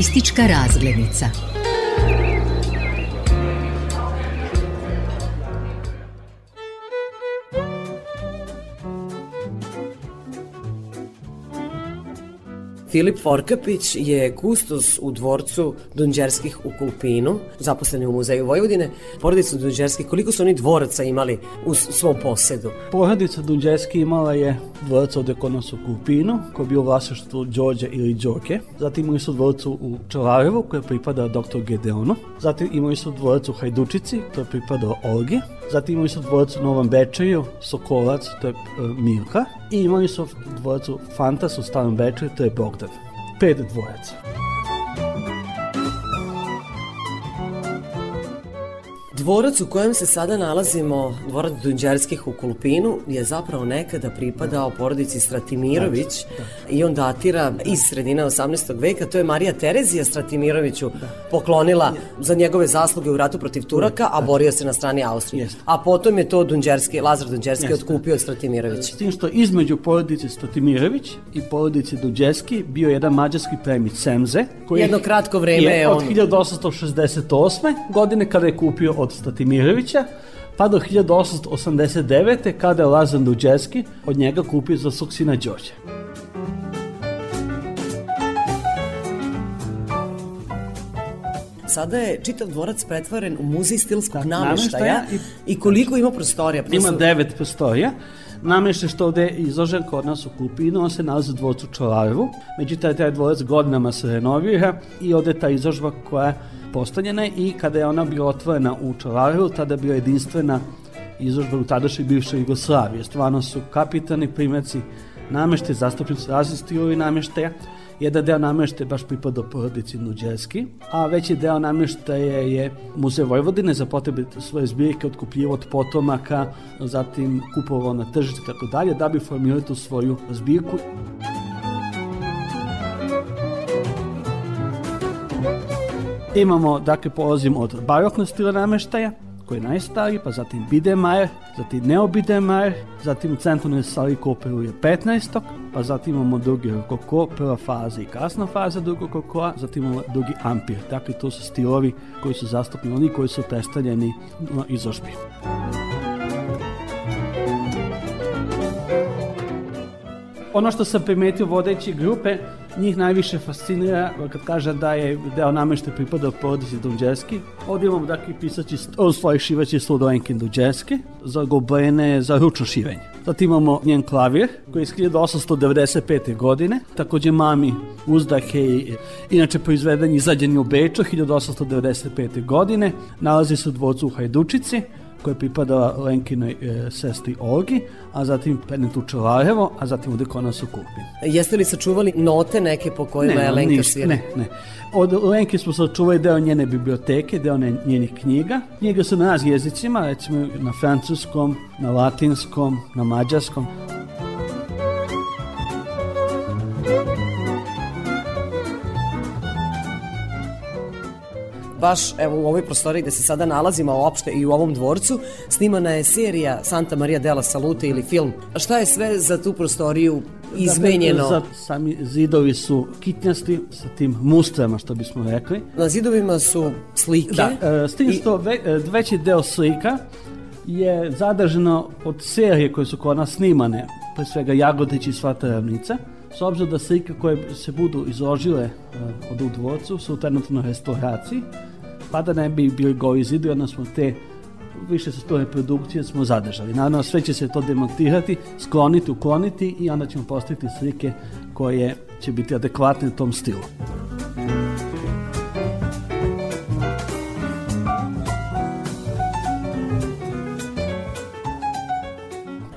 Turistička razglednica. Filip Forkapić je kustos u dvorcu Dunđerskih u Kulpinu, zaposleni u Muzeju Vojvodine. Porodica Dunđerskih, koliko su oni dvoraca imali u svom posedu? Porodica Dunđerski imala je dvorac ovde kod nas u Kupinu, koji je bio u vlasništvu Đorđe ili Đorke. Zatim imali su dvorac u Čelarevu, koji je pripadao dr. Gedeonu. Zatim imali su dvorac u Hajdučici, to je pripadao Olgi. Zatim imali su dvorac u Novom Bečeju, Sokolac, to je e, Milka. I imali su dvorac u Fantas u Starom Bečeju, to je Bogdan. Pet dvoraca. Dvorac u kojem se sada nalazimo, dvorac Dunđerskih u Kulpinu, je zapravo nekada pripadao porodici Stratimirović i on datira iz sredine 18. veka. To je Marija Terezija Stratimiroviću poklonila za njegove zasluge u ratu protiv Turaka, a borio se na strani Austrije. A potom je to Dunđerski, Lazar Dunđerski otkupio od Stratimirovića. S tim što između porodice Statimirović i porodice Duđeski bio jedan mađarski premić Semze. Jedno kratko vreme je od on- 1868. godine kada je kupio od Statimirovića pa do 1889. kada je Lazar Duđeski od njega kupio za svog sina Đorđe. Sada je čitav dvorac pretvoren u muzej stilskog nameštaja nameštaja i koliko ima prostorija? Pa to Ima devet prostorija. Nameštaj što ovde je izložen kod nas u Kupinu, on se nalazi u dvorcu Čolarevu. Međutim, taj dvorac godinama se renovira i ovde je ta izložba koja je postavljena i kada je ona bila otvorena u Čolarevu, tada je bila jedinstvena izložbe u tadašnjoj bivšoj Jugoslaviji. Stvarno su kapitalni primjerci nameštaja, zastupnici su stilovi nameštaja. Jedan deo nameštaja baš pripada porodici Nuđerski, a veći deo nameštaja je Muzej Vojvodine za potrebe svoje zbirke otkupljivo od potomaka, zatim kupovao na tržište i tako dalje, da bi formirali tu svoju zbirku. Imamo, dakle, polazimo od baroknog stila nameštaja, koji je najstariji, pa zatim Biedermeier, zatim Neo Biedermeier, zatim u centralnoj sali Koperu je 15. pa zatim imamo drugi rokoko, prva faza i kasna faza drugog rokokoa, zatim imamo drugi ampir. Dakle, to su stilovi koji su zastupni, oni koji su predstavljeni na izložbi. Ono što sam primetio vodeći grupe, njih najviše fascinira kad kaže da je deo namešta pripada porodici Dunđeski. Ovdje imamo dakle pisaći, od svojih šivaći sludovenke Dunđeski, za goblene, za ručno šivenje. Zatim imamo njen klavir, koji je iz 1895. godine, takođe mami uzdahe i inače proizveden i izađen je u Beču 1895. godine, nalazi se u dvorcu u Hajdučici, koja je pripadala Lenkinoj e, sestri Olgi, a zatim Penetu Čelarevo, a zatim u Dekonasu Kupin. Jeste li sačuvali note neke po kojima je Lenka ništa, svira? Ne, ne. Od Lenke smo sačuvali deo njene biblioteke, deo ne- njenih knjiga. Knjige su na raz jezicima, recimo na francuskom, na latinskom, na mađarskom. Baš evo u ovoj prostoriji gde se sada nalazimo uopšte i u ovom dvorcu snimana je serija Santa Maria della Salute ili film. A Šta je sve za tu prostoriju izmenjeno? Dakle, za, sami zidovi su kitnjasti sa tim mustrama, što bismo rekli. Na zidovima su slike. Da, e, s tim što ve, e, veći deo slika je zadržano od serije koje su kod nas snimane, pre svega Jagodić i Svata ravnica, s obzirom da slike koje se budu izložile e, od u dvorcu su trenutno restauraciji, pa da ne bi bili govi onda smo te više sa sto reprodukcije smo zadržali. Naravno, sve će se to demontirati, skloniti, ukloniti i onda ćemo postaviti slike koje će biti adekvatne tom stilu.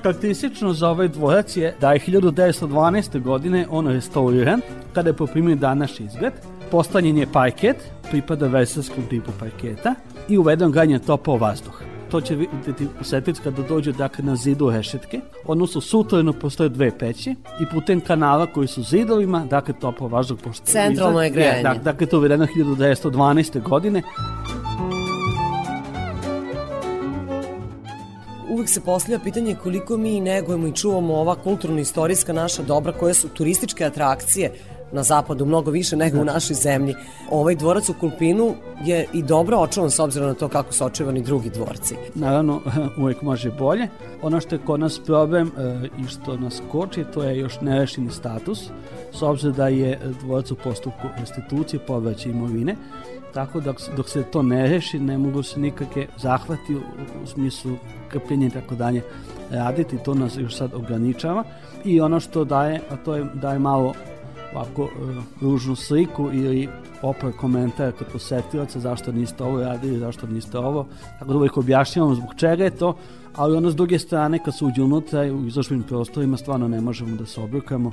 Karakteristično za ovaj dvorac je da je 1912. godine on restauriran, kada je poprimio današnji izgled. Postavljen je parket, pripada versarskom tipu parketa i uveden ganje topao vazduh. To će vidjeti posetici kada dođe dakle, na zidu rešetke, odnosno sutrojno postoje dve peći i putem kanala koji su zidovima, dakle topao vazduh pošto Centralno je grejanje. Dakle, dakle, to je uvedeno 1912. godine. Uvek se postavlja pitanje koliko mi negujemo i čuvamo ova kulturno-istorijska naša dobra koje su turističke atrakcije na zapadu mnogo više nego u našoj zemlji. Ovaj dvorac u Kulpinu je i dobro očuvan s obzirom na to kako su očuvani drugi dvorci. Naravno, uvek može bolje. Ono što je kod nas problem e, i što nas koči, to je još nerešeni status, s obzirom da je dvorac u postupku restitucije, povraća imovine, tako dok, dok se to ne reši, ne mogu se nikakve zahvati u, u smislu krpljenja i tako dalje raditi, to nas još sad ograničava i ono što daje, a to je daje malo ovako e, ružnu sliku ili opar komentar kod posetilaca zašto niste ovo radili, zašto niste ovo. Tako da uvijek objašnjavamo zbog čega je to, ali ono s druge strane kad se uđe unutra u izložbenim prostorima stvarno ne možemo da se obrukamo.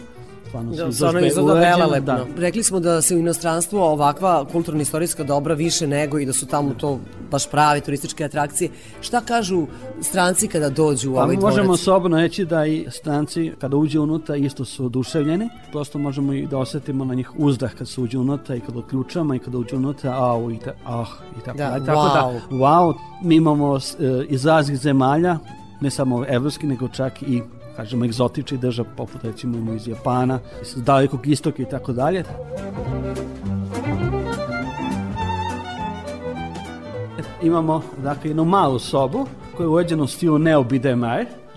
Stvarno su Da, stvarno izložbe izgleda uređene, velelepno. Da. Rekli smo da se u inostranstvu ovakva kulturno-istorijska dobra više nego i da su tamo to baš pravi turističke atrakcije. Šta kažu stranci kada dođu u Pa ovaj dvorac? možemo slobodno reći da i stranci kada uđe unutra isto su oduševljeni. Prosto možemo i da osetimo na njih uzdah kad se uđe unutra i kad odključamo i kada uđe unutra au i, ta, ah, i tako Da, dalje. Tako da, wow, mi imamo e, iz raznih zemalja, ne samo evropski, nego čak i kažemo egzotični država, poput recimo iz Japana, iz dalekog istoka i tako dalje. Imamo dakle jednu malu sobu koja je uređena u stilu Neo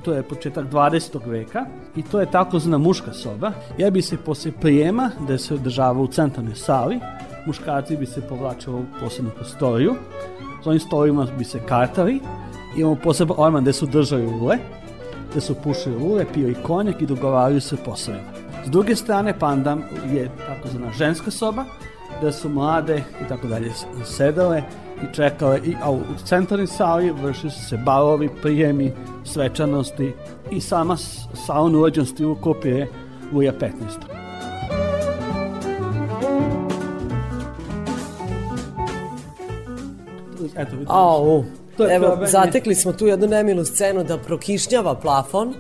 to je početak 20. veka i to je takozvana muška soba. Ja bi se posle prijema, da se održava u centralnoj sali, muškarci bi se povlačili u posebnu prostoriju, s ovim stolovima bi se kartali, imamo poseban orman gde su držali ule, gde su pušili ule, pio i konjak i dogovaraju se poslovima. S druge strane, pandam je takozvana ženska soba, gde su mlade i tako dalje sedele i čekale, i, a u centralnoj sali vršili su se balovi, prijemi, svečanosti i sama salon uređen stilu kopije Luja 15. Eto, vidite. Au, To je evo, problem, zatekli smo tu jednu nemilu scenu da prokišnjava plafon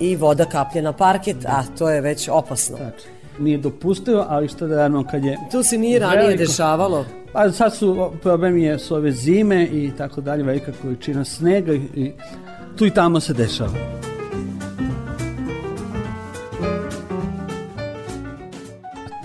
i voda kaplje na parket, a to je već opasno. Nije dopustivo, ali što da radimo kad je... Tu se nije ranije dešavalo. Pa sad su, problem je su ove zime i tako dalje, velika količina snega i, i tu i tamo se dešava.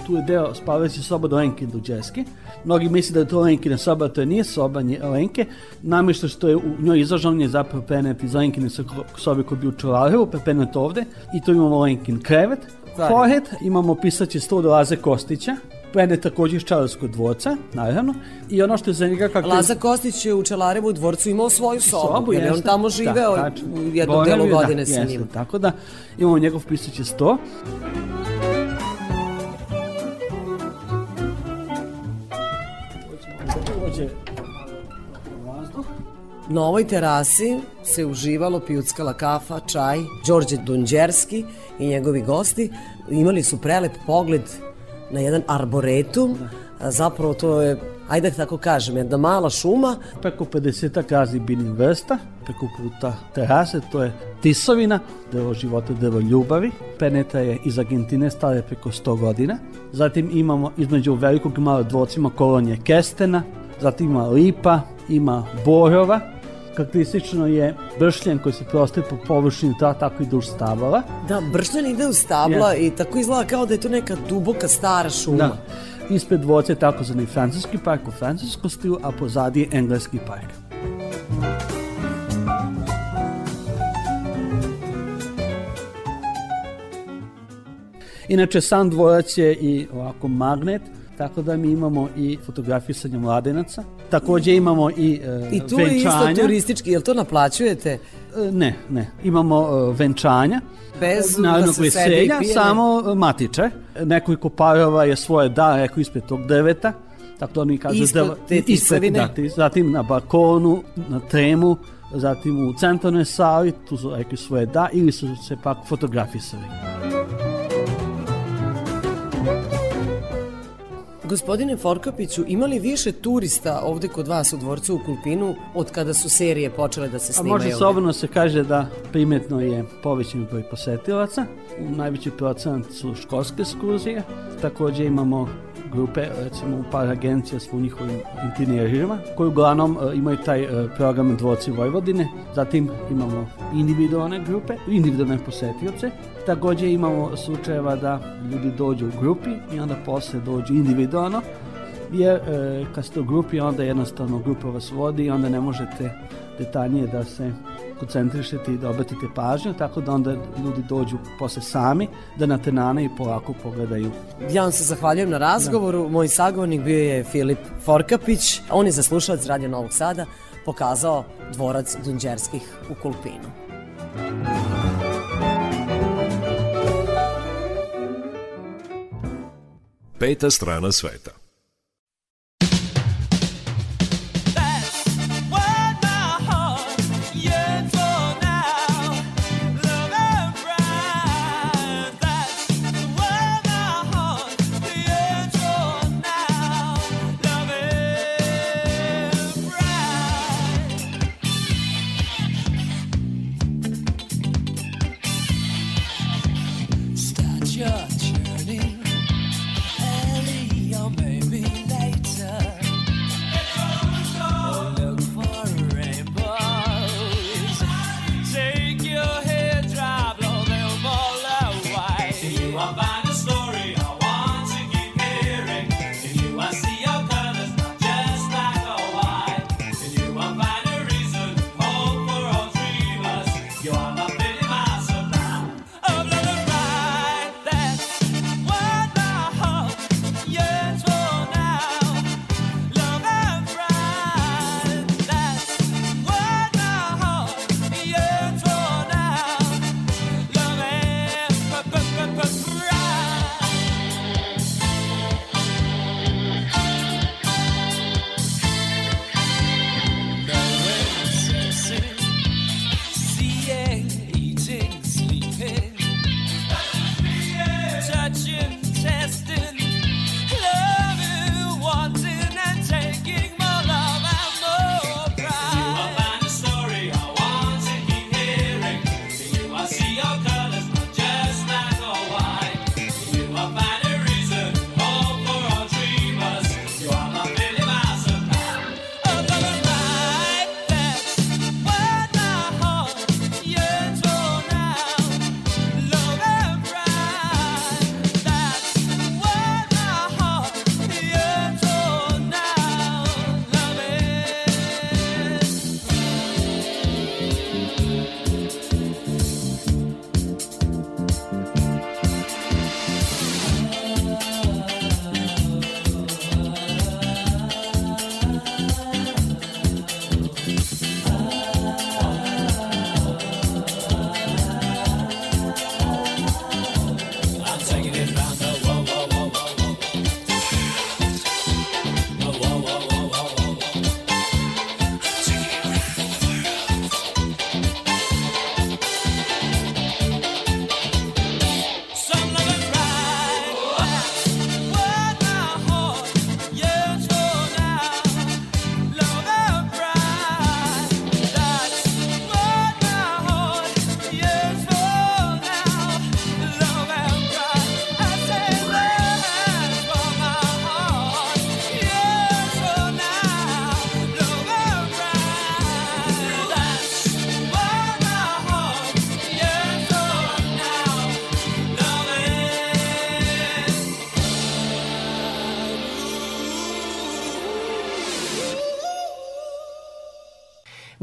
Tu je deo spavajuće soba do Lenke Duđeski. Mnogi misle da je to Lenkina soba, to je nije soba nje- Lenke. Namješta što je u njoj izložen je zapravo prenet iz Lenkine so- sobe koji bio u Čelarevu, prenet ovde. I tu imamo Lenkin krevet, forehead, imamo pisaći sto do Laze Kostića, prenet također iz Čarovskog dvorca, naravno. I ono što je za njega kako... Laza Kostić je u Čelarevu dvorcu imao svoju sobu, jer je on tamo živeo Da, u jednom delu godine da, sa njim. Tako da imamo njegov pisaći sto. Na ovoj terasi se uživalo, pijuckala kafa, čaj, Đorđe Dunđerski i njegovi gosti imali su prelep pogled na jedan arboretum, a zapravo to je, ajde da tako kažem, jedna mala šuma. Preko 50 razni biljnih vrsta, preko puta terase, to je tisovina, drvo života, drvo ljubavi. Peneta je iz Argentine, stara preko 100 godina. Zatim imamo između velikog i malog dvorcima kolonije kestena, zatim ima lipa, ima borova, Karakteristično je bršljen koji se prostaje po površini ta, tako i duž stabala. Da, bršljan ide u stabla Jeste. i tako izgleda kao da je to neka duboka stara šuma. Da. Ispred dvorca je takozvani francuski park u francuskom stilu, a pozadi je engleski park. Inače, sam dvorac je i ovako magnet, tako da mi imamo i fotografisanje mladenaca. Također imamo i e, I tu je isto venčanja. turistički, jel to naplaćujete? E, Ne, ne. Imamo e, venčanja. Bez Narodnog da veselja, samo e, matiče. Nekoliko parova je svoje da, rekao ispred tog drveta. Tako da oni kažu Ispod drva- te ispred, da, ti- zatim na balkonu, na tremu, zatim u centralnoj sali, tu su rekli svoje da, ili su se pak fotografisali. Gospodine Forkapiću, ima li više turista ovde kod vas u dvorcu u Kulpinu od kada su serije počele da se A snimaju? može slobodno se kaže da primetno je povećan broj posetilaca. Najveći procent su školske ekskurzije. Također imamo grupe, recimo par agencija s njihovim interijerima, koji uglavnom e, imaju taj e, program Dvorci Vojvodine. Zatim imamo individualne grupe, individualne posetioce. Također imamo slučajeva da ljudi dođu u grupi i onda posle dođu individualno jer e, kad ste u grupi onda jednostavno grupa vas vodi i onda ne možete detaljnije da se koncentrišete i da obratite pažnju, tako da onda ljudi dođu posle sami da na tenane i polako pogledaju. Ja vam se zahvaljujem na razgovoru. Moj sagovornik bio je Filip Forkapić. On je za slušalac Radio Novog Sada pokazao dvorac Dunđerskih u Kulpinu. Peta strana sveta.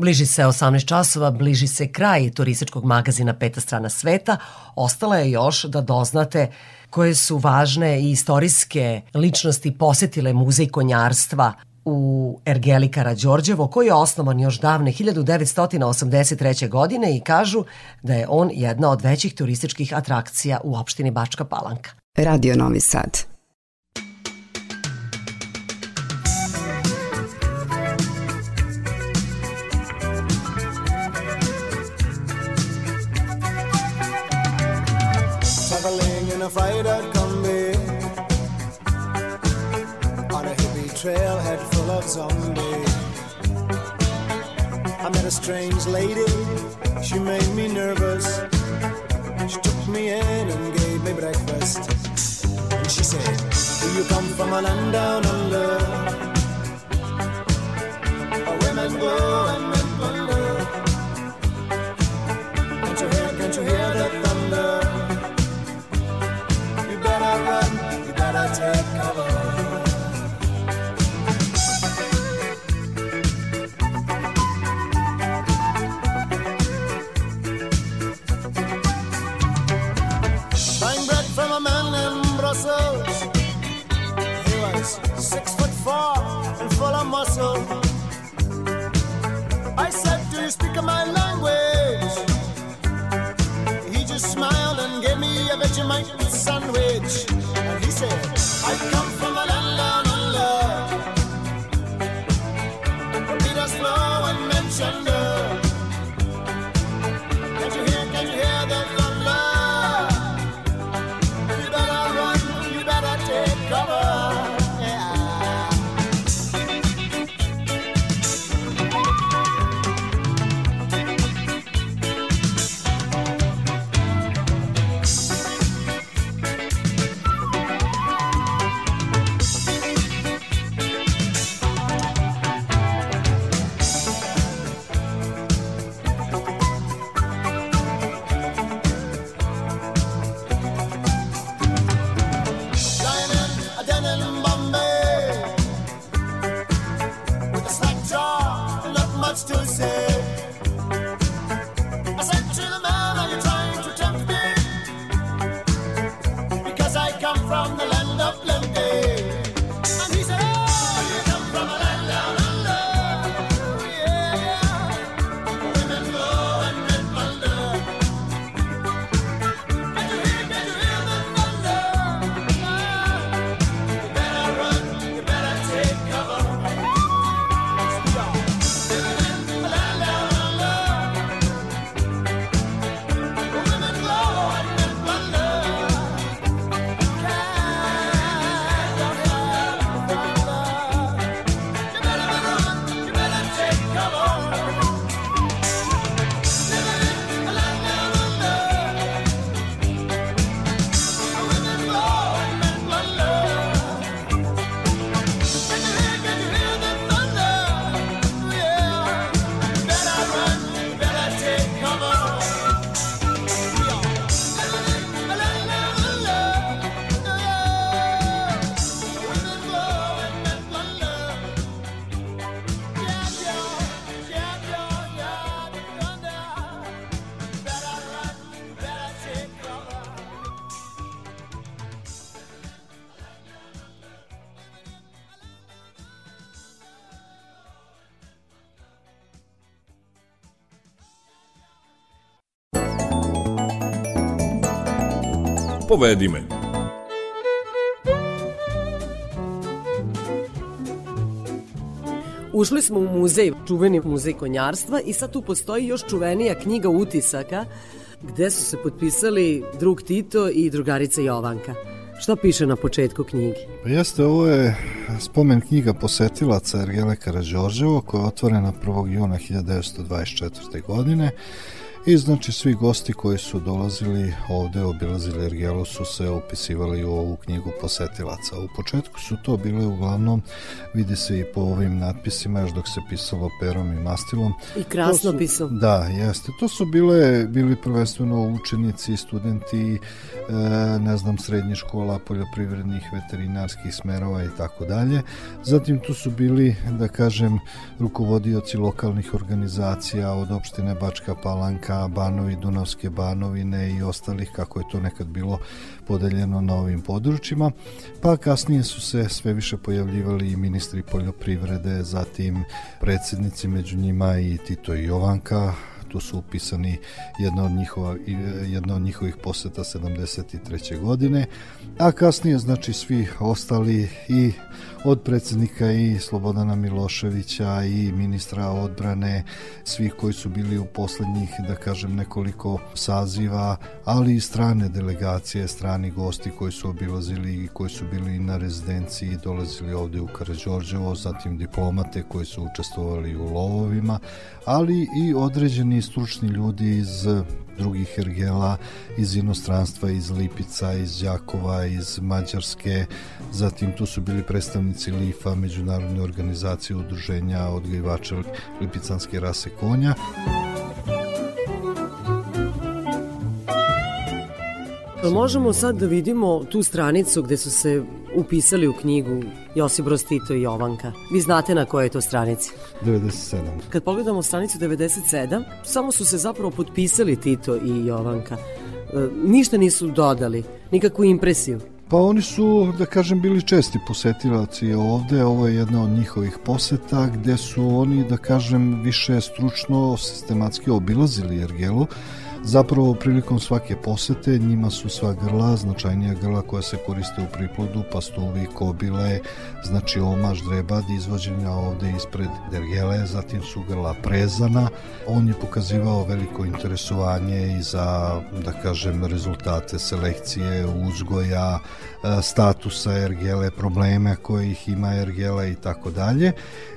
Bliži se 18 časova, bliži se kraj turističkog magazina Peta strana sveta. Ostala je još da doznate koje su važne i istorijske ličnosti posetile muzej konjarstva u Ergeli Karađorđevo, koji je osnovan još davne 1983. godine i kažu da je on jedna od većih turističkih atrakcija u opštini Bačka Palanka. Radio Novi Sad. A freighter combi on a hippie trailhead full of zombies. I met a strange lady, she made me nervous. She took me in and gave me breakfast. And she said, Do you come from a land down under? Where women go and four and full of muscle. I said, Do you speak my language? He just smiled and gave me a Vegemite sandwich. Povedi me. Ušli smo u muzej, čuveni muzej konjarstva i sad tu postoji još čuvenija knjiga utisaka gde su se potpisali drug Tito i drugarica Jovanka. Šta piše na početku knjige? Pa jeste, ovo je spomen knjiga posetilaca Ergele Karađorđevo koja je otvorena 1. juna 1924. godine I znači svi gosti koji su dolazili ovde, obilazili Ergelu su se upisivali u ovu knjigu posetilaca. U početku su to bile uglavnom, vidi se i po ovim natpisima, još dok se pisalo perom i mastilom. I krasno su- pisao. Da, jeste. To su bile, bili prvenstveno učenici, studenti, e, ne znam, srednjih škola, poljoprivrednih, veterinarskih smerova i tako dalje. Zatim tu su bili, da kažem, rukovodioci lokalnih organizacija od opštine Bačka Palanka, Banovi, Dunavske Banovine i ostalih, kako je to nekad bilo podeljeno na ovim područjima, pa kasnije su se sve više pojavljivali i ministri poljoprivrede, zatim predsjednici među njima i Tito i Jovanka, tu su upisani jedna od, njihova, jedna od njihovih poseta 73. godine, a kasnije znači svi ostali i od predsjednika i Slobodana Miloševića i ministra odbrane, svih koji su bili u poslednjih, da kažem, nekoliko saziva, ali i strane delegacije, strani gosti koji su obilazili i koji su bili na rezidenciji i dolazili ovde u Karađorđevo, zatim diplomate koji su učestvovali u lovovima, ali i određeni stručni ljudi iz drugih ergela iz inostranstva, iz Lipica, iz Đakova, iz Mađarske, zatim tu su bili predstavnici LIFA, Međunarodne organizacije udruženja odgajivača lipicanske rase konja. Možemo sad da vidimo tu stranicu gde su se upisali u knjigu Josip Broz Tito i Jovanka? Vi znate na kojoj je to stranici? 97. Kad pogledamo stranicu 97, samo su se zapravo potpisali Tito i Jovanka. E, ništa nisu dodali, nikakvu impresiju. Pa oni su, da kažem, bili česti posetilaci ovde, ovo je jedna od njihovih poseta gde su oni, da kažem, više stručno, sistematski obilazili Ergelu, Zapravo, prilikom svake posete njima su sva grla, značajnija grla koja se koriste u priplodu, pastuvi, kobile, znači omaž, drebad, izvođenja ovde ispred dergele, zatim su grla prezana. On je pokazivao veliko interesovanje i za, da kažem, rezultate selekcije, uzgoja, e, statusa ergele, probleme koje ih ima ergela i tako dalje.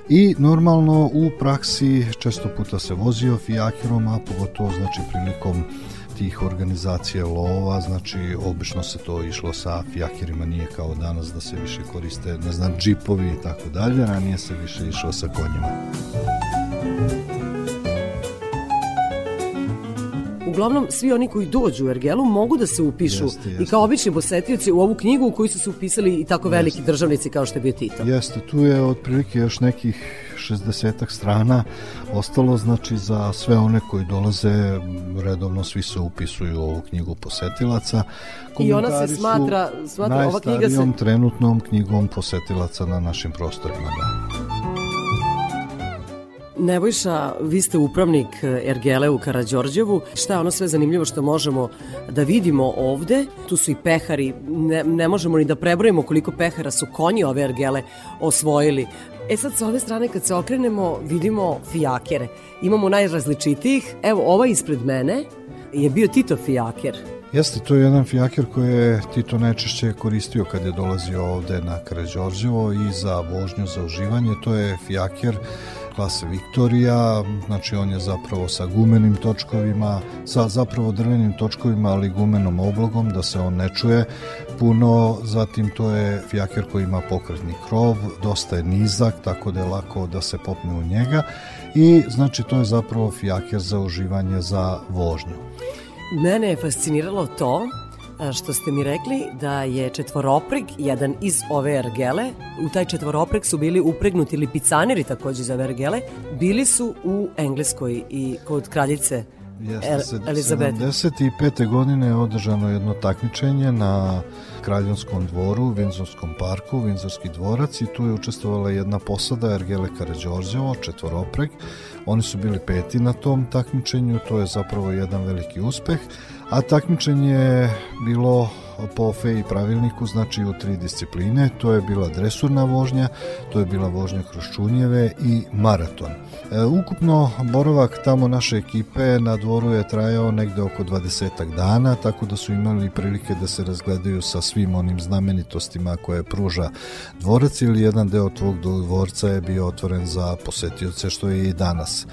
I normalno u praksi često puta se vozio fijakirom, a pogotovo znači prilikom tih organizacija lova, znači obično se to išlo sa fijakirima, nije kao danas da se više koriste, ne znam, džipovi i tako dalje, ranije se više išlo sa konjima. Uglavnom, svi oni koji dođu u Ergelu mogu da se upišu Jeste, jeste. i kao obični posetioci u ovu knjigu u koju su se upisali i tako veliki Jeste. državnici kao što je bio Tito. Jeste, tu je otprilike još nekih 60 strana ostalo, znači za sve one koji dolaze, redovno svi se upisuju u ovu knjigu posetilaca. I ona se smatra- smatra- ova knjiga se- trenutnom knjigom posetilaca na našim prostorima, da. Nebojša, vi ste upravnik e, Ergele u Karađorđevu. Šta je ono sve zanimljivo što možemo da vidimo ovde? Tu su i pehari, ne, ne možemo ni da prebrojimo koliko pehara su konji ove Ergele osvojili. E sad sa ove strane kad se okrenemo vidimo fijakere. Imamo najrazličitijih. Evo ova ispred mene je bio Tito fijaker. Jeste, to je jedan fijaker koji je Tito najčešće koristio kad je dolazio ovde na Karađorđevo i za vožnju, za uživanje. To je fijaker klase Viktorija, znači on je zapravo sa gumenim točkovima, sa zapravo drvenim točkovima, ali gumenom oblogom, da se on ne čuje puno, zatim to je fijaker koji ima pokretni krov, dosta je nizak, tako da je lako da se popne u njega i znači to je zapravo fijaker za uživanje za vožnju. Mene je fasciniralo to što ste mi rekli da je četvoropreg jedan iz ove ergele. U taj četvoropreg su bili upregnuti lipicaneri takođe za ove ergele. Bili su u Engleskoj i kod kraljice Jeste, Elizabete. 75. godine je održano jedno takmičenje na Kraljevskom dvoru, Vinzorskom parku, Vinzorski dvorac i tu je učestvovala jedna posada Ergele Karađorđevo, četvoropreg. Oni su bili peti na tom takmičenju, to je zapravo jedan veliki uspeh, a takmičenje je bilo po FEI pravilniku, znači u tri discipline. To je bila dresurna vožnja, to je bila vožnja kroz čunjeve i maraton. E, ukupno boravak tamo naše ekipe na dvoru je trajao negde oko 20 dana, tako da su imali prilike da se razgledaju sa svim onim znamenitostima koje pruža dvorac ili jedan deo tvog dvorca je bio otvoren za posetioce što je i danas.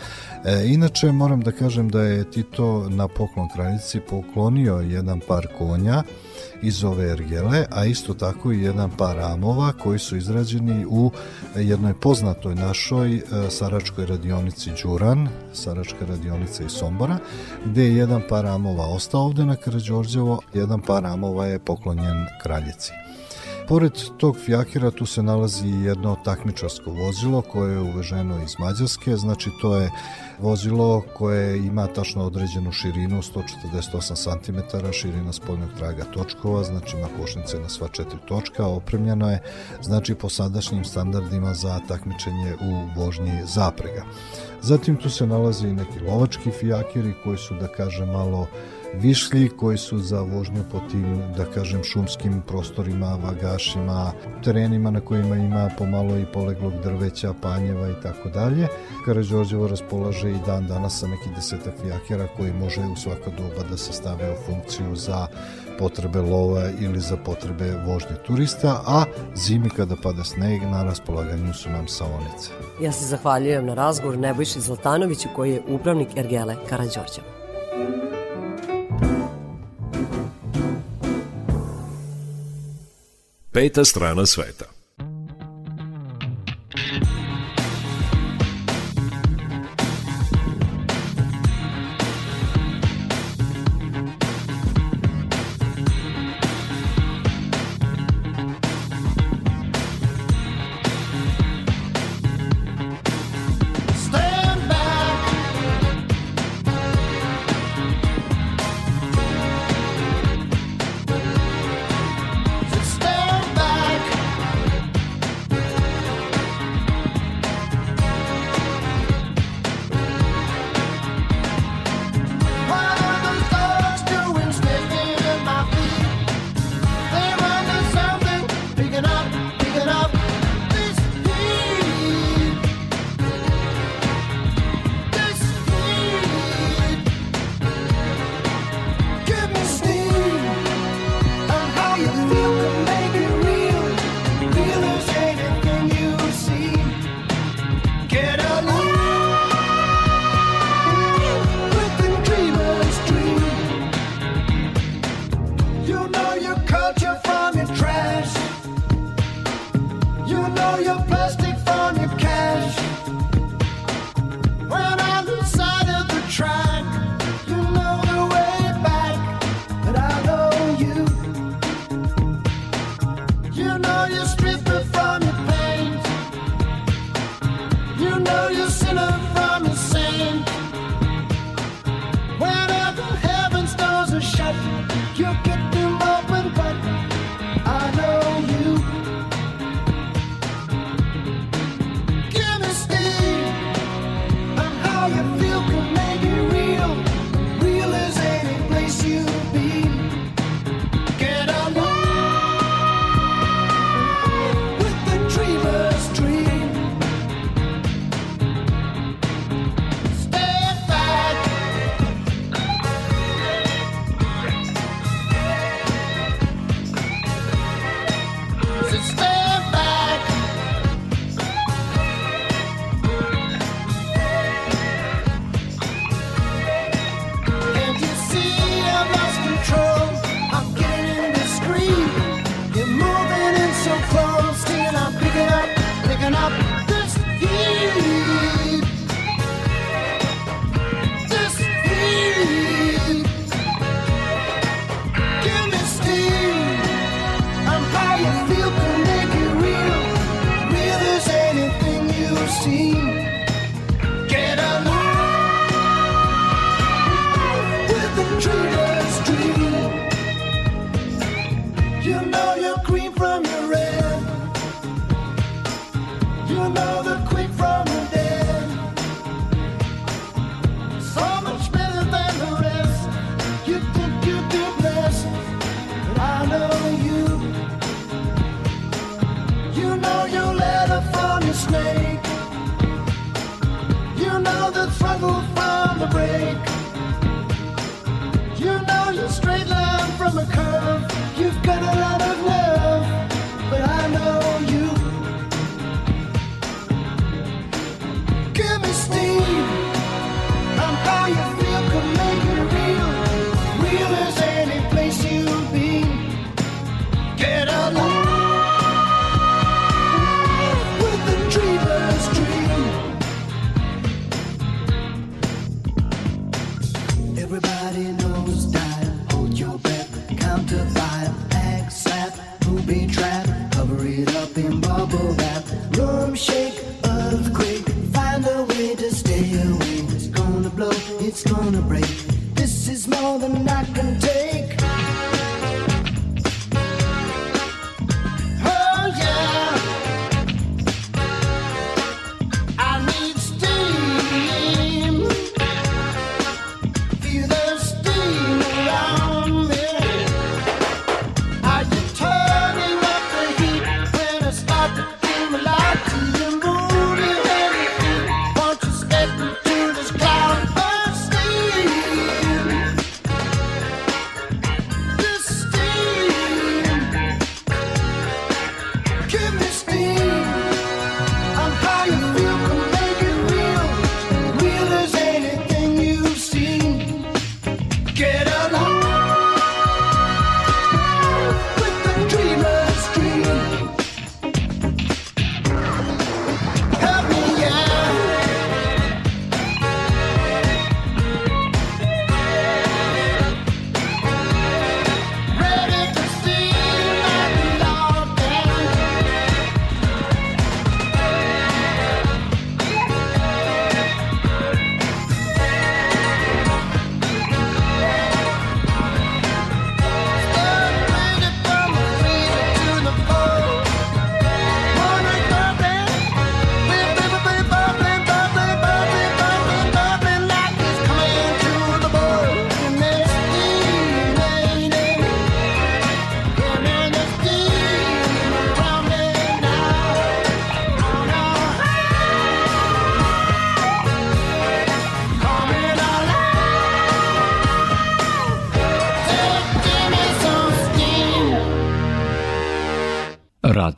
E, inače moram da kažem da je Tito na poklon kraljici poklonio jedan par konja iz ove ergele, a isto tako i jedan par amova koji su izrađeni u jednoj poznatoj našoj e, saračkoj radionici Đuran, saračka radionica iz Sombora, gde je jedan par amova ostao ovde na Karadžorđevo, jedan par amova je poklonjen kraljici. Pored tog fijakira tu se nalazi jedno takmičarsko vozilo koje je uveženo iz Mađarske, znači to je vozilo koje ima tačno određenu širinu 148 cm, širina spoljnog traga točkova, znači ima košnice na sva četiri točka, opremljeno je znači po sadašnjim standardima za takmičenje u vožnji zaprega. Zatim tu se nalazi i neki lovački fijakiri koji su da kažem malo višlji koji su za vožnju po tim, da kažem, šumskim prostorima, vagašima, terenima na kojima ima pomalo i poleglog drveća, panjeva i tako dalje. Karadžorđevo raspolaže i dan danas sa neki desetak fijakera koji može u svaka doba da se stave u funkciju za potrebe lova ili za potrebe vožnje turista, a zimi kada pada sneg na raspolaganju su nam saonice. Ja se zahvaljujem na razgovor Nebojši Zlatanoviću koji je upravnik Ergele Karadžorđeva. Peta strana sveta.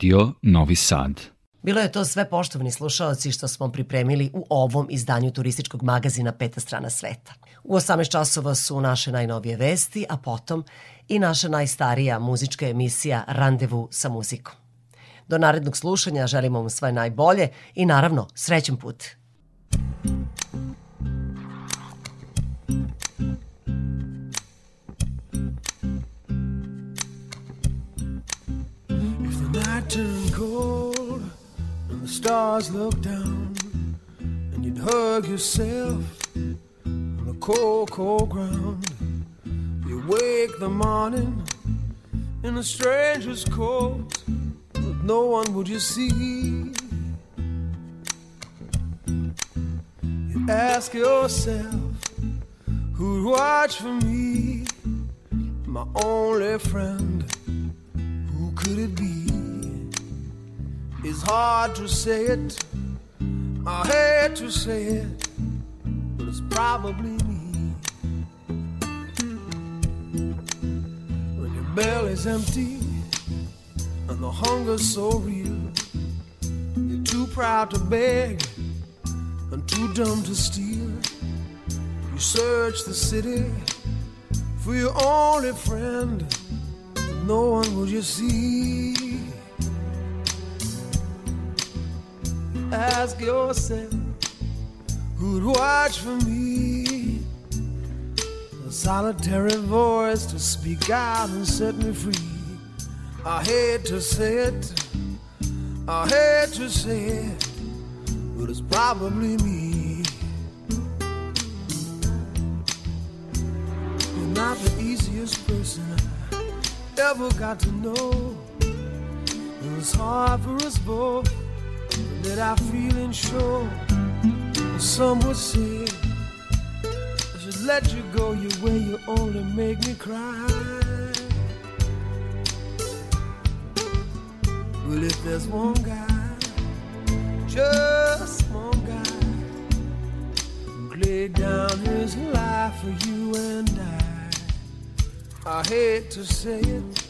Radio Novi Sad. Bilo je to sve poštovani slušalci što smo pripremili u ovom izdanju turističkog magazina Peta strana sveta. U 18 časova su naše najnovije vesti, a potom i naša najstarija muzička emisija Randevu sa muzikom. Do narednog slušanja želimo vam sve najbolje i naravno srećen put. Turned cold and the stars looked down, and you'd hug yourself on the cold, cold ground, you wake the morning in a stranger's coat, but no one would you see. You ask yourself, who'd watch for me, my only friend? Who could it be? It's hard to say it. I hate to say it, but it's probably me. When your belly's empty and the hunger's so real, you're too proud to beg and too dumb to steal. You search the city for your only friend no one will you see. Ask yourself who'd watch for me. A solitary voice to speak out and set me free. I hate to say it, I hate to say it, but it's probably me. You're not the easiest person I ever got to know. It was hard for us both to I feel feelings show. Some would say I should let you go your way. You only make me cry. Well, if there's one guy, just one guy, who laid down his life for you and I. I hate to say it,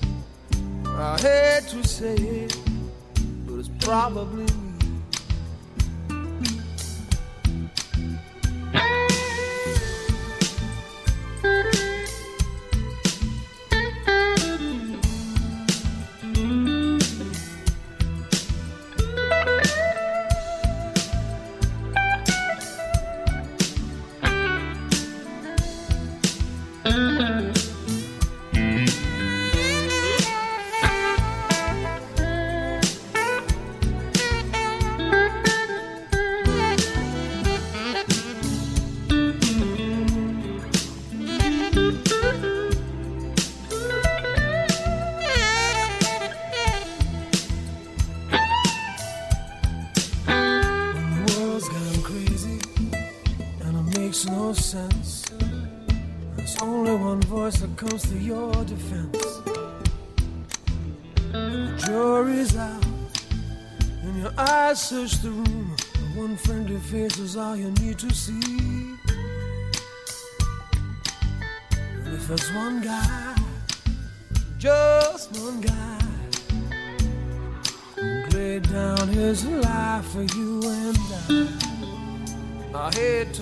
I hate to say it, but it's probably me.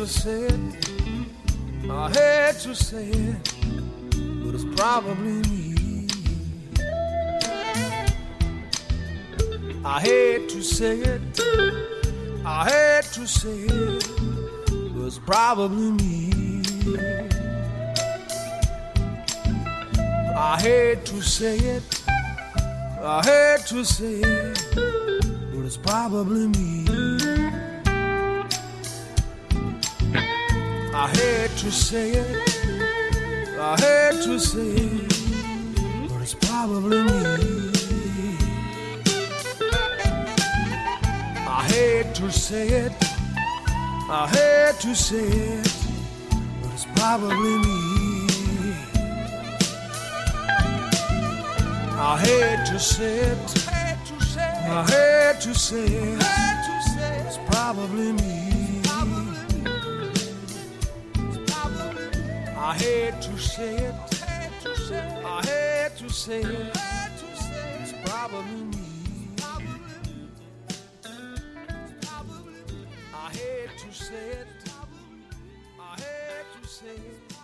Say it, I hate to say it, but it's probably me. I hate to say it, I hate to say it, but it's probably me. I hate to say it. I hate to say it, but it's probably me. To say it, I hate to say it, but it's probably me. I hate to say it, I hate to say it, but it's probably me. I hate to say it. I hate to say it. It's probably me. I hate to say it. I hate to say it. It's probably me. I hate to say it. I hate to say it.